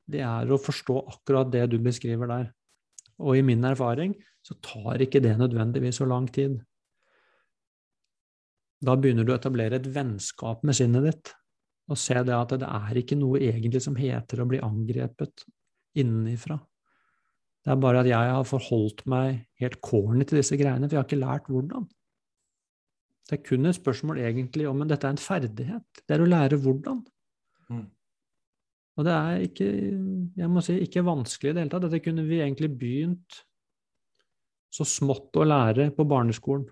det er å forstå akkurat det du beskriver der. Og i min erfaring så tar ikke det nødvendigvis så lang tid. Da begynner du å etablere et vennskap med sinnet ditt, og se det at det er ikke noe egentlig som heter å bli angrepet innenifra. Det er bare at jeg har forholdt meg helt corny til disse greiene, for jeg har ikke lært hvordan. Det er kun et spørsmål egentlig om men dette er en ferdighet. Det er å lære hvordan. Mm. Og det er ikke, jeg må si, ikke vanskelig i det hele tatt. Dette kunne vi egentlig begynt så smått å lære på barneskolen.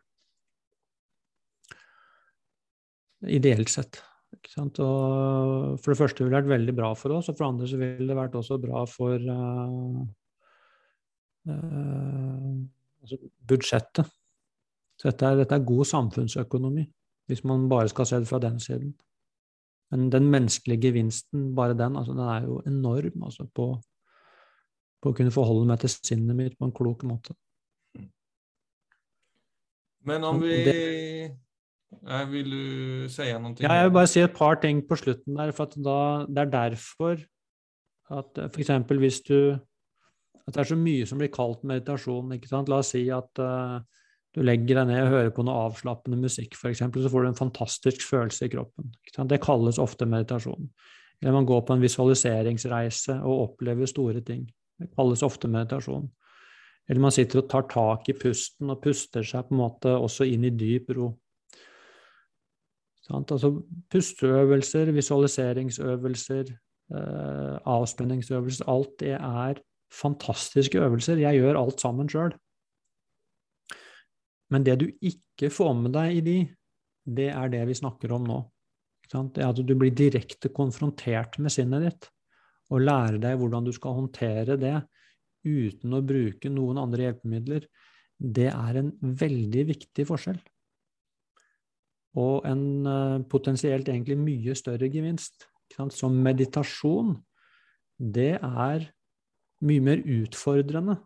Ideelt sett. For det første ville det vært veldig bra for oss, og for det andre så ville det vært også bra for uh, uh, altså budsjettet. Så dette er, dette er god samfunnsøkonomi, hvis man bare skal se det fra den siden. Men den menneskelige gevinsten, bare den, altså, den er jo enorm altså, på, på å kunne forholde meg til sinnet mitt på en klok måte. Men om vi det- Nei, Vil du si noe? Ja, jeg vil bare si et par ting på slutten der, for da, det er derfor at f.eks. hvis du At det er så mye som blir kalt meditasjon. ikke sant? La oss si at uh, du legger deg ned og hører på noe avslappende musikk, f.eks., så får du en fantastisk følelse i kroppen. Det kalles ofte meditasjon. Eller man går på en visualiseringsreise og opplever store ting. Det kalles ofte meditasjon. Eller man sitter og tar tak i pusten og puster seg på en måte også inn i dyp ro. Altså pusteøvelser, visualiseringsøvelser, eh, avspenningsøvelser, alt det er fantastiske øvelser. Jeg gjør alt sammen sjøl. Men det du ikke får med deg i de, det er det vi snakker om nå. Det er at du blir direkte konfrontert med sinnet ditt, og lærer deg hvordan du skal håndtere det uten å bruke noen andre hjelpemidler. Det er en veldig viktig forskjell og en uh, potensielt egentlig mye større gevinst. Så meditasjon, det er mye mer utfordrende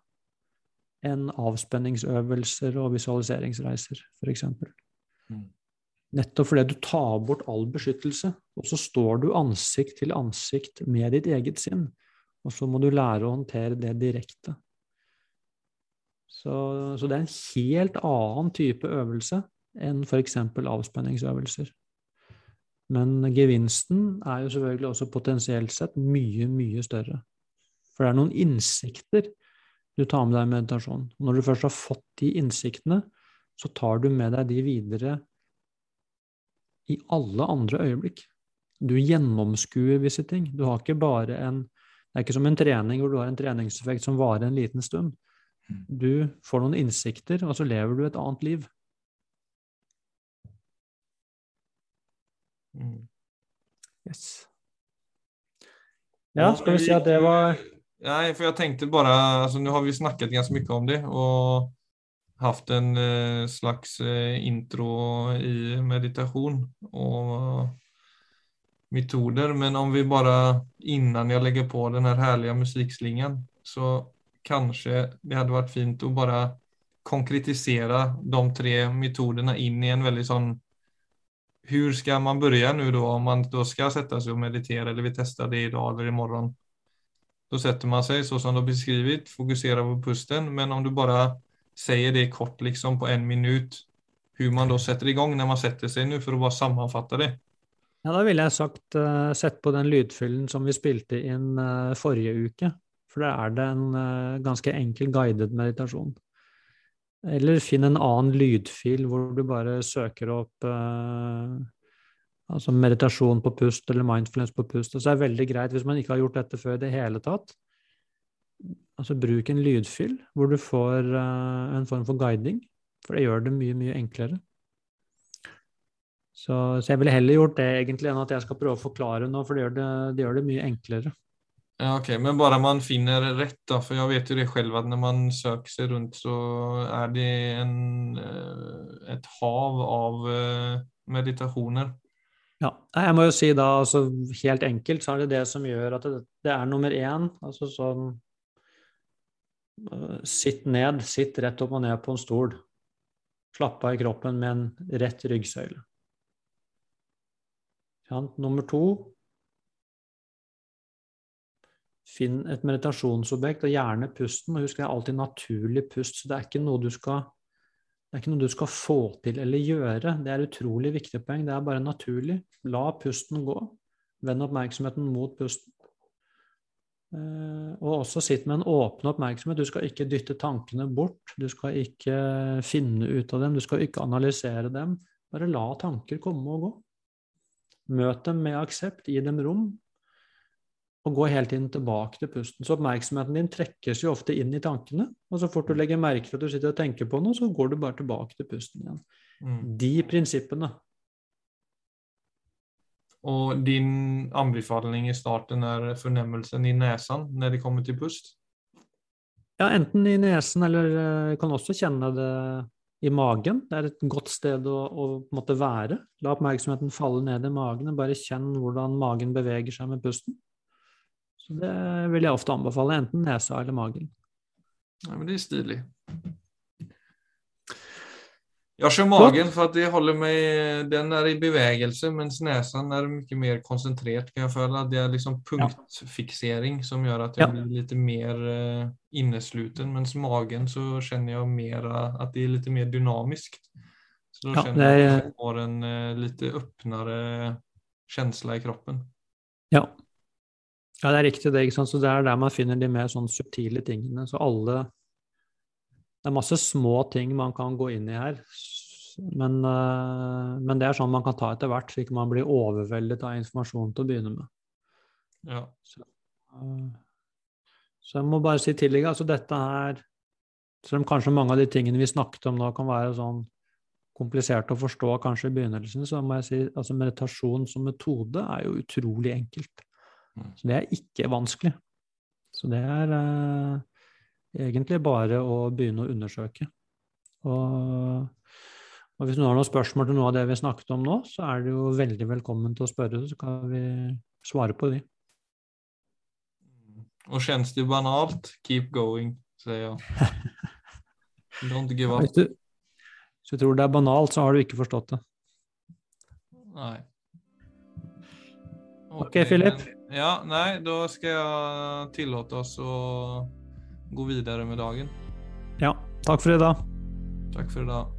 enn avspenningsøvelser og visualiseringsreiser, f.eks. Mm. Nettopp fordi du tar bort all beskyttelse, og så står du ansikt til ansikt med ditt eget sinn, og så må du lære å håndtere det direkte. Så, så det er en helt annen type øvelse enn f.eks. avspenningsøvelser. Men gevinsten er jo selvfølgelig også potensielt sett mye, mye større. For det er noen innsikter du tar med deg i meditasjon. Når du først har fått de innsiktene, så tar du med deg de videre i alle andre øyeblikk. Du gjennomskuer visse ting. Du har ikke bare en Det er ikke som en trening hvor du har en treningseffekt som varer en liten stund. Mm. Du får noen innsikter, og så lever du et annet liv. Mm. Yes. Ja, skal vi si at det var Nei, for jeg tenkte bare altså, Nå har vi snakket ganske mye om det og hatt en eh, slags eh, intro i meditasjon og metoder. Men om vi bare, innan jeg legger på den her herlige musikkslingan, så kanskje det hadde vært fint å bare konkretisere de tre metodene inn i en veldig sånn hur ska man börja nu om man då ska sätta sig och meditera eller vi testar det idag eller imorgon? Då sätter man sig så som du har beskrivit, fokuserar på pusten, men om du bara säger det kort liksom på en minut, hur man då sätter igång när man sätter sig nu för att bara sammanfatta det. Ja, da ville jeg sagt uh, sett på den lydfyllen som vi spilte inn uh, forrige uke, for da er det en uh, ganske enkel guided meditasjon. Eller finn en annen lydfil hvor du bare søker opp eh, altså meditasjon på pust eller mindfulness på pust. Og så er det veldig greit hvis man ikke har gjort dette før i det hele tatt. Altså bruk en lydfyll hvor du får uh, en form for guiding, for det gjør det mye, mye enklere. Så, så jeg ville heller gjort det egentlig enn at jeg skal prøve å forklare noe, for det gjør det, det, gjør det mye enklere. Ja, ok, men bare man finner rett, da. For jeg vet jo det selv at når man søker seg rundt, så er det en, et hav av eh, meditationer. Ja, jeg må jo si da, altså helt enkelt, så er det det som gjør at det, det er nummer én, altså sånn uh, Sitt ned, sitt rett opp og ned på en stol. Slapp av i kroppen med en rett ryggsøyle. Nummer to Finn et meditasjonsobjekt, og gjerne pusten. Og husk, det er alltid naturlig pust, så det er ikke noe du skal det er ikke noe du skal få til eller gjøre. Det er utrolig viktig poeng. Det er bare naturlig. La pusten gå. Vend oppmerksomheten mot pusten. Eh, og også sitt med en åpen oppmerksomhet. Du skal ikke dytte tankene bort. Du skal ikke finne ut av dem. Du skal ikke analysere dem. Bare la tanker komme og gå. Møt dem med aksept. Gi dem rom og gå hele tiden tilbake til pusten. Så oppmerksomheten din trekkes jo ofte inn i tankene. Og så fort du legger merke til at du sitter og tenker på noe, så går du bare tilbake til pusten igjen. Mm. De prinsippene. Og din anbefaling i starten er fornemmelsen i nesen når det kommer til pust? Ja, enten i nesen, eller eh, kan også kjenne det i magen. Det er et godt sted å, å måtte være. La oppmerksomheten falle ned i magen, og bare kjenn hvordan magen beveger seg med pusten. Så det vil jeg ofte anbefale, enten nesa eller magen. Ja, men det er stilig. Jeg kjører magen for at det holder meg Den er i bevegelse, mens nesen er mye mer konsentrert, kan jeg føle. Det er liksom punktfiksering som gjør at jeg blir litt mer uh, innesluten, mens magen så kjenner jeg mer at det er litt mer dynamisk. Så da ja, kjenner jeg at jeg får en uh, litt åpnere følelse i kroppen. Ja, ja, det er riktig det. ikke sant? Så Det er der man finner de mer sånn subtile tingene. Så alle Det er masse små ting man kan gå inn i her. Men, uh, men det er sånn man kan ta etter hvert, så ikke man blir overveldet av informasjon til å begynne med. Ja. Så, uh, så jeg må bare si tidligere, altså dette her Selv om kanskje mange av de tingene vi snakket om nå, kan være sånn komplisert å forstå kanskje i begynnelsen, så må jeg si altså meditasjon som metode er jo utrolig enkelt. Så det er ikke vanskelig. Så det er eh, egentlig bare å begynne å undersøke. Og, og, hvis noen har noen spørsmål til noe av det vi snakket om nå, så er det jo veldig velkommen til å spørre, så kan vi svare på de. Og kjennes det banalt, keep going, sier jeg. *laughs* Don't give up. Hvis du, hvis du tror det er banalt, så har du ikke forstått det. Nei. Ok, Philip. Ja, nei, da skal jeg tillate oss å gå videre med dagen. Ja. I dag. Takk for i dag.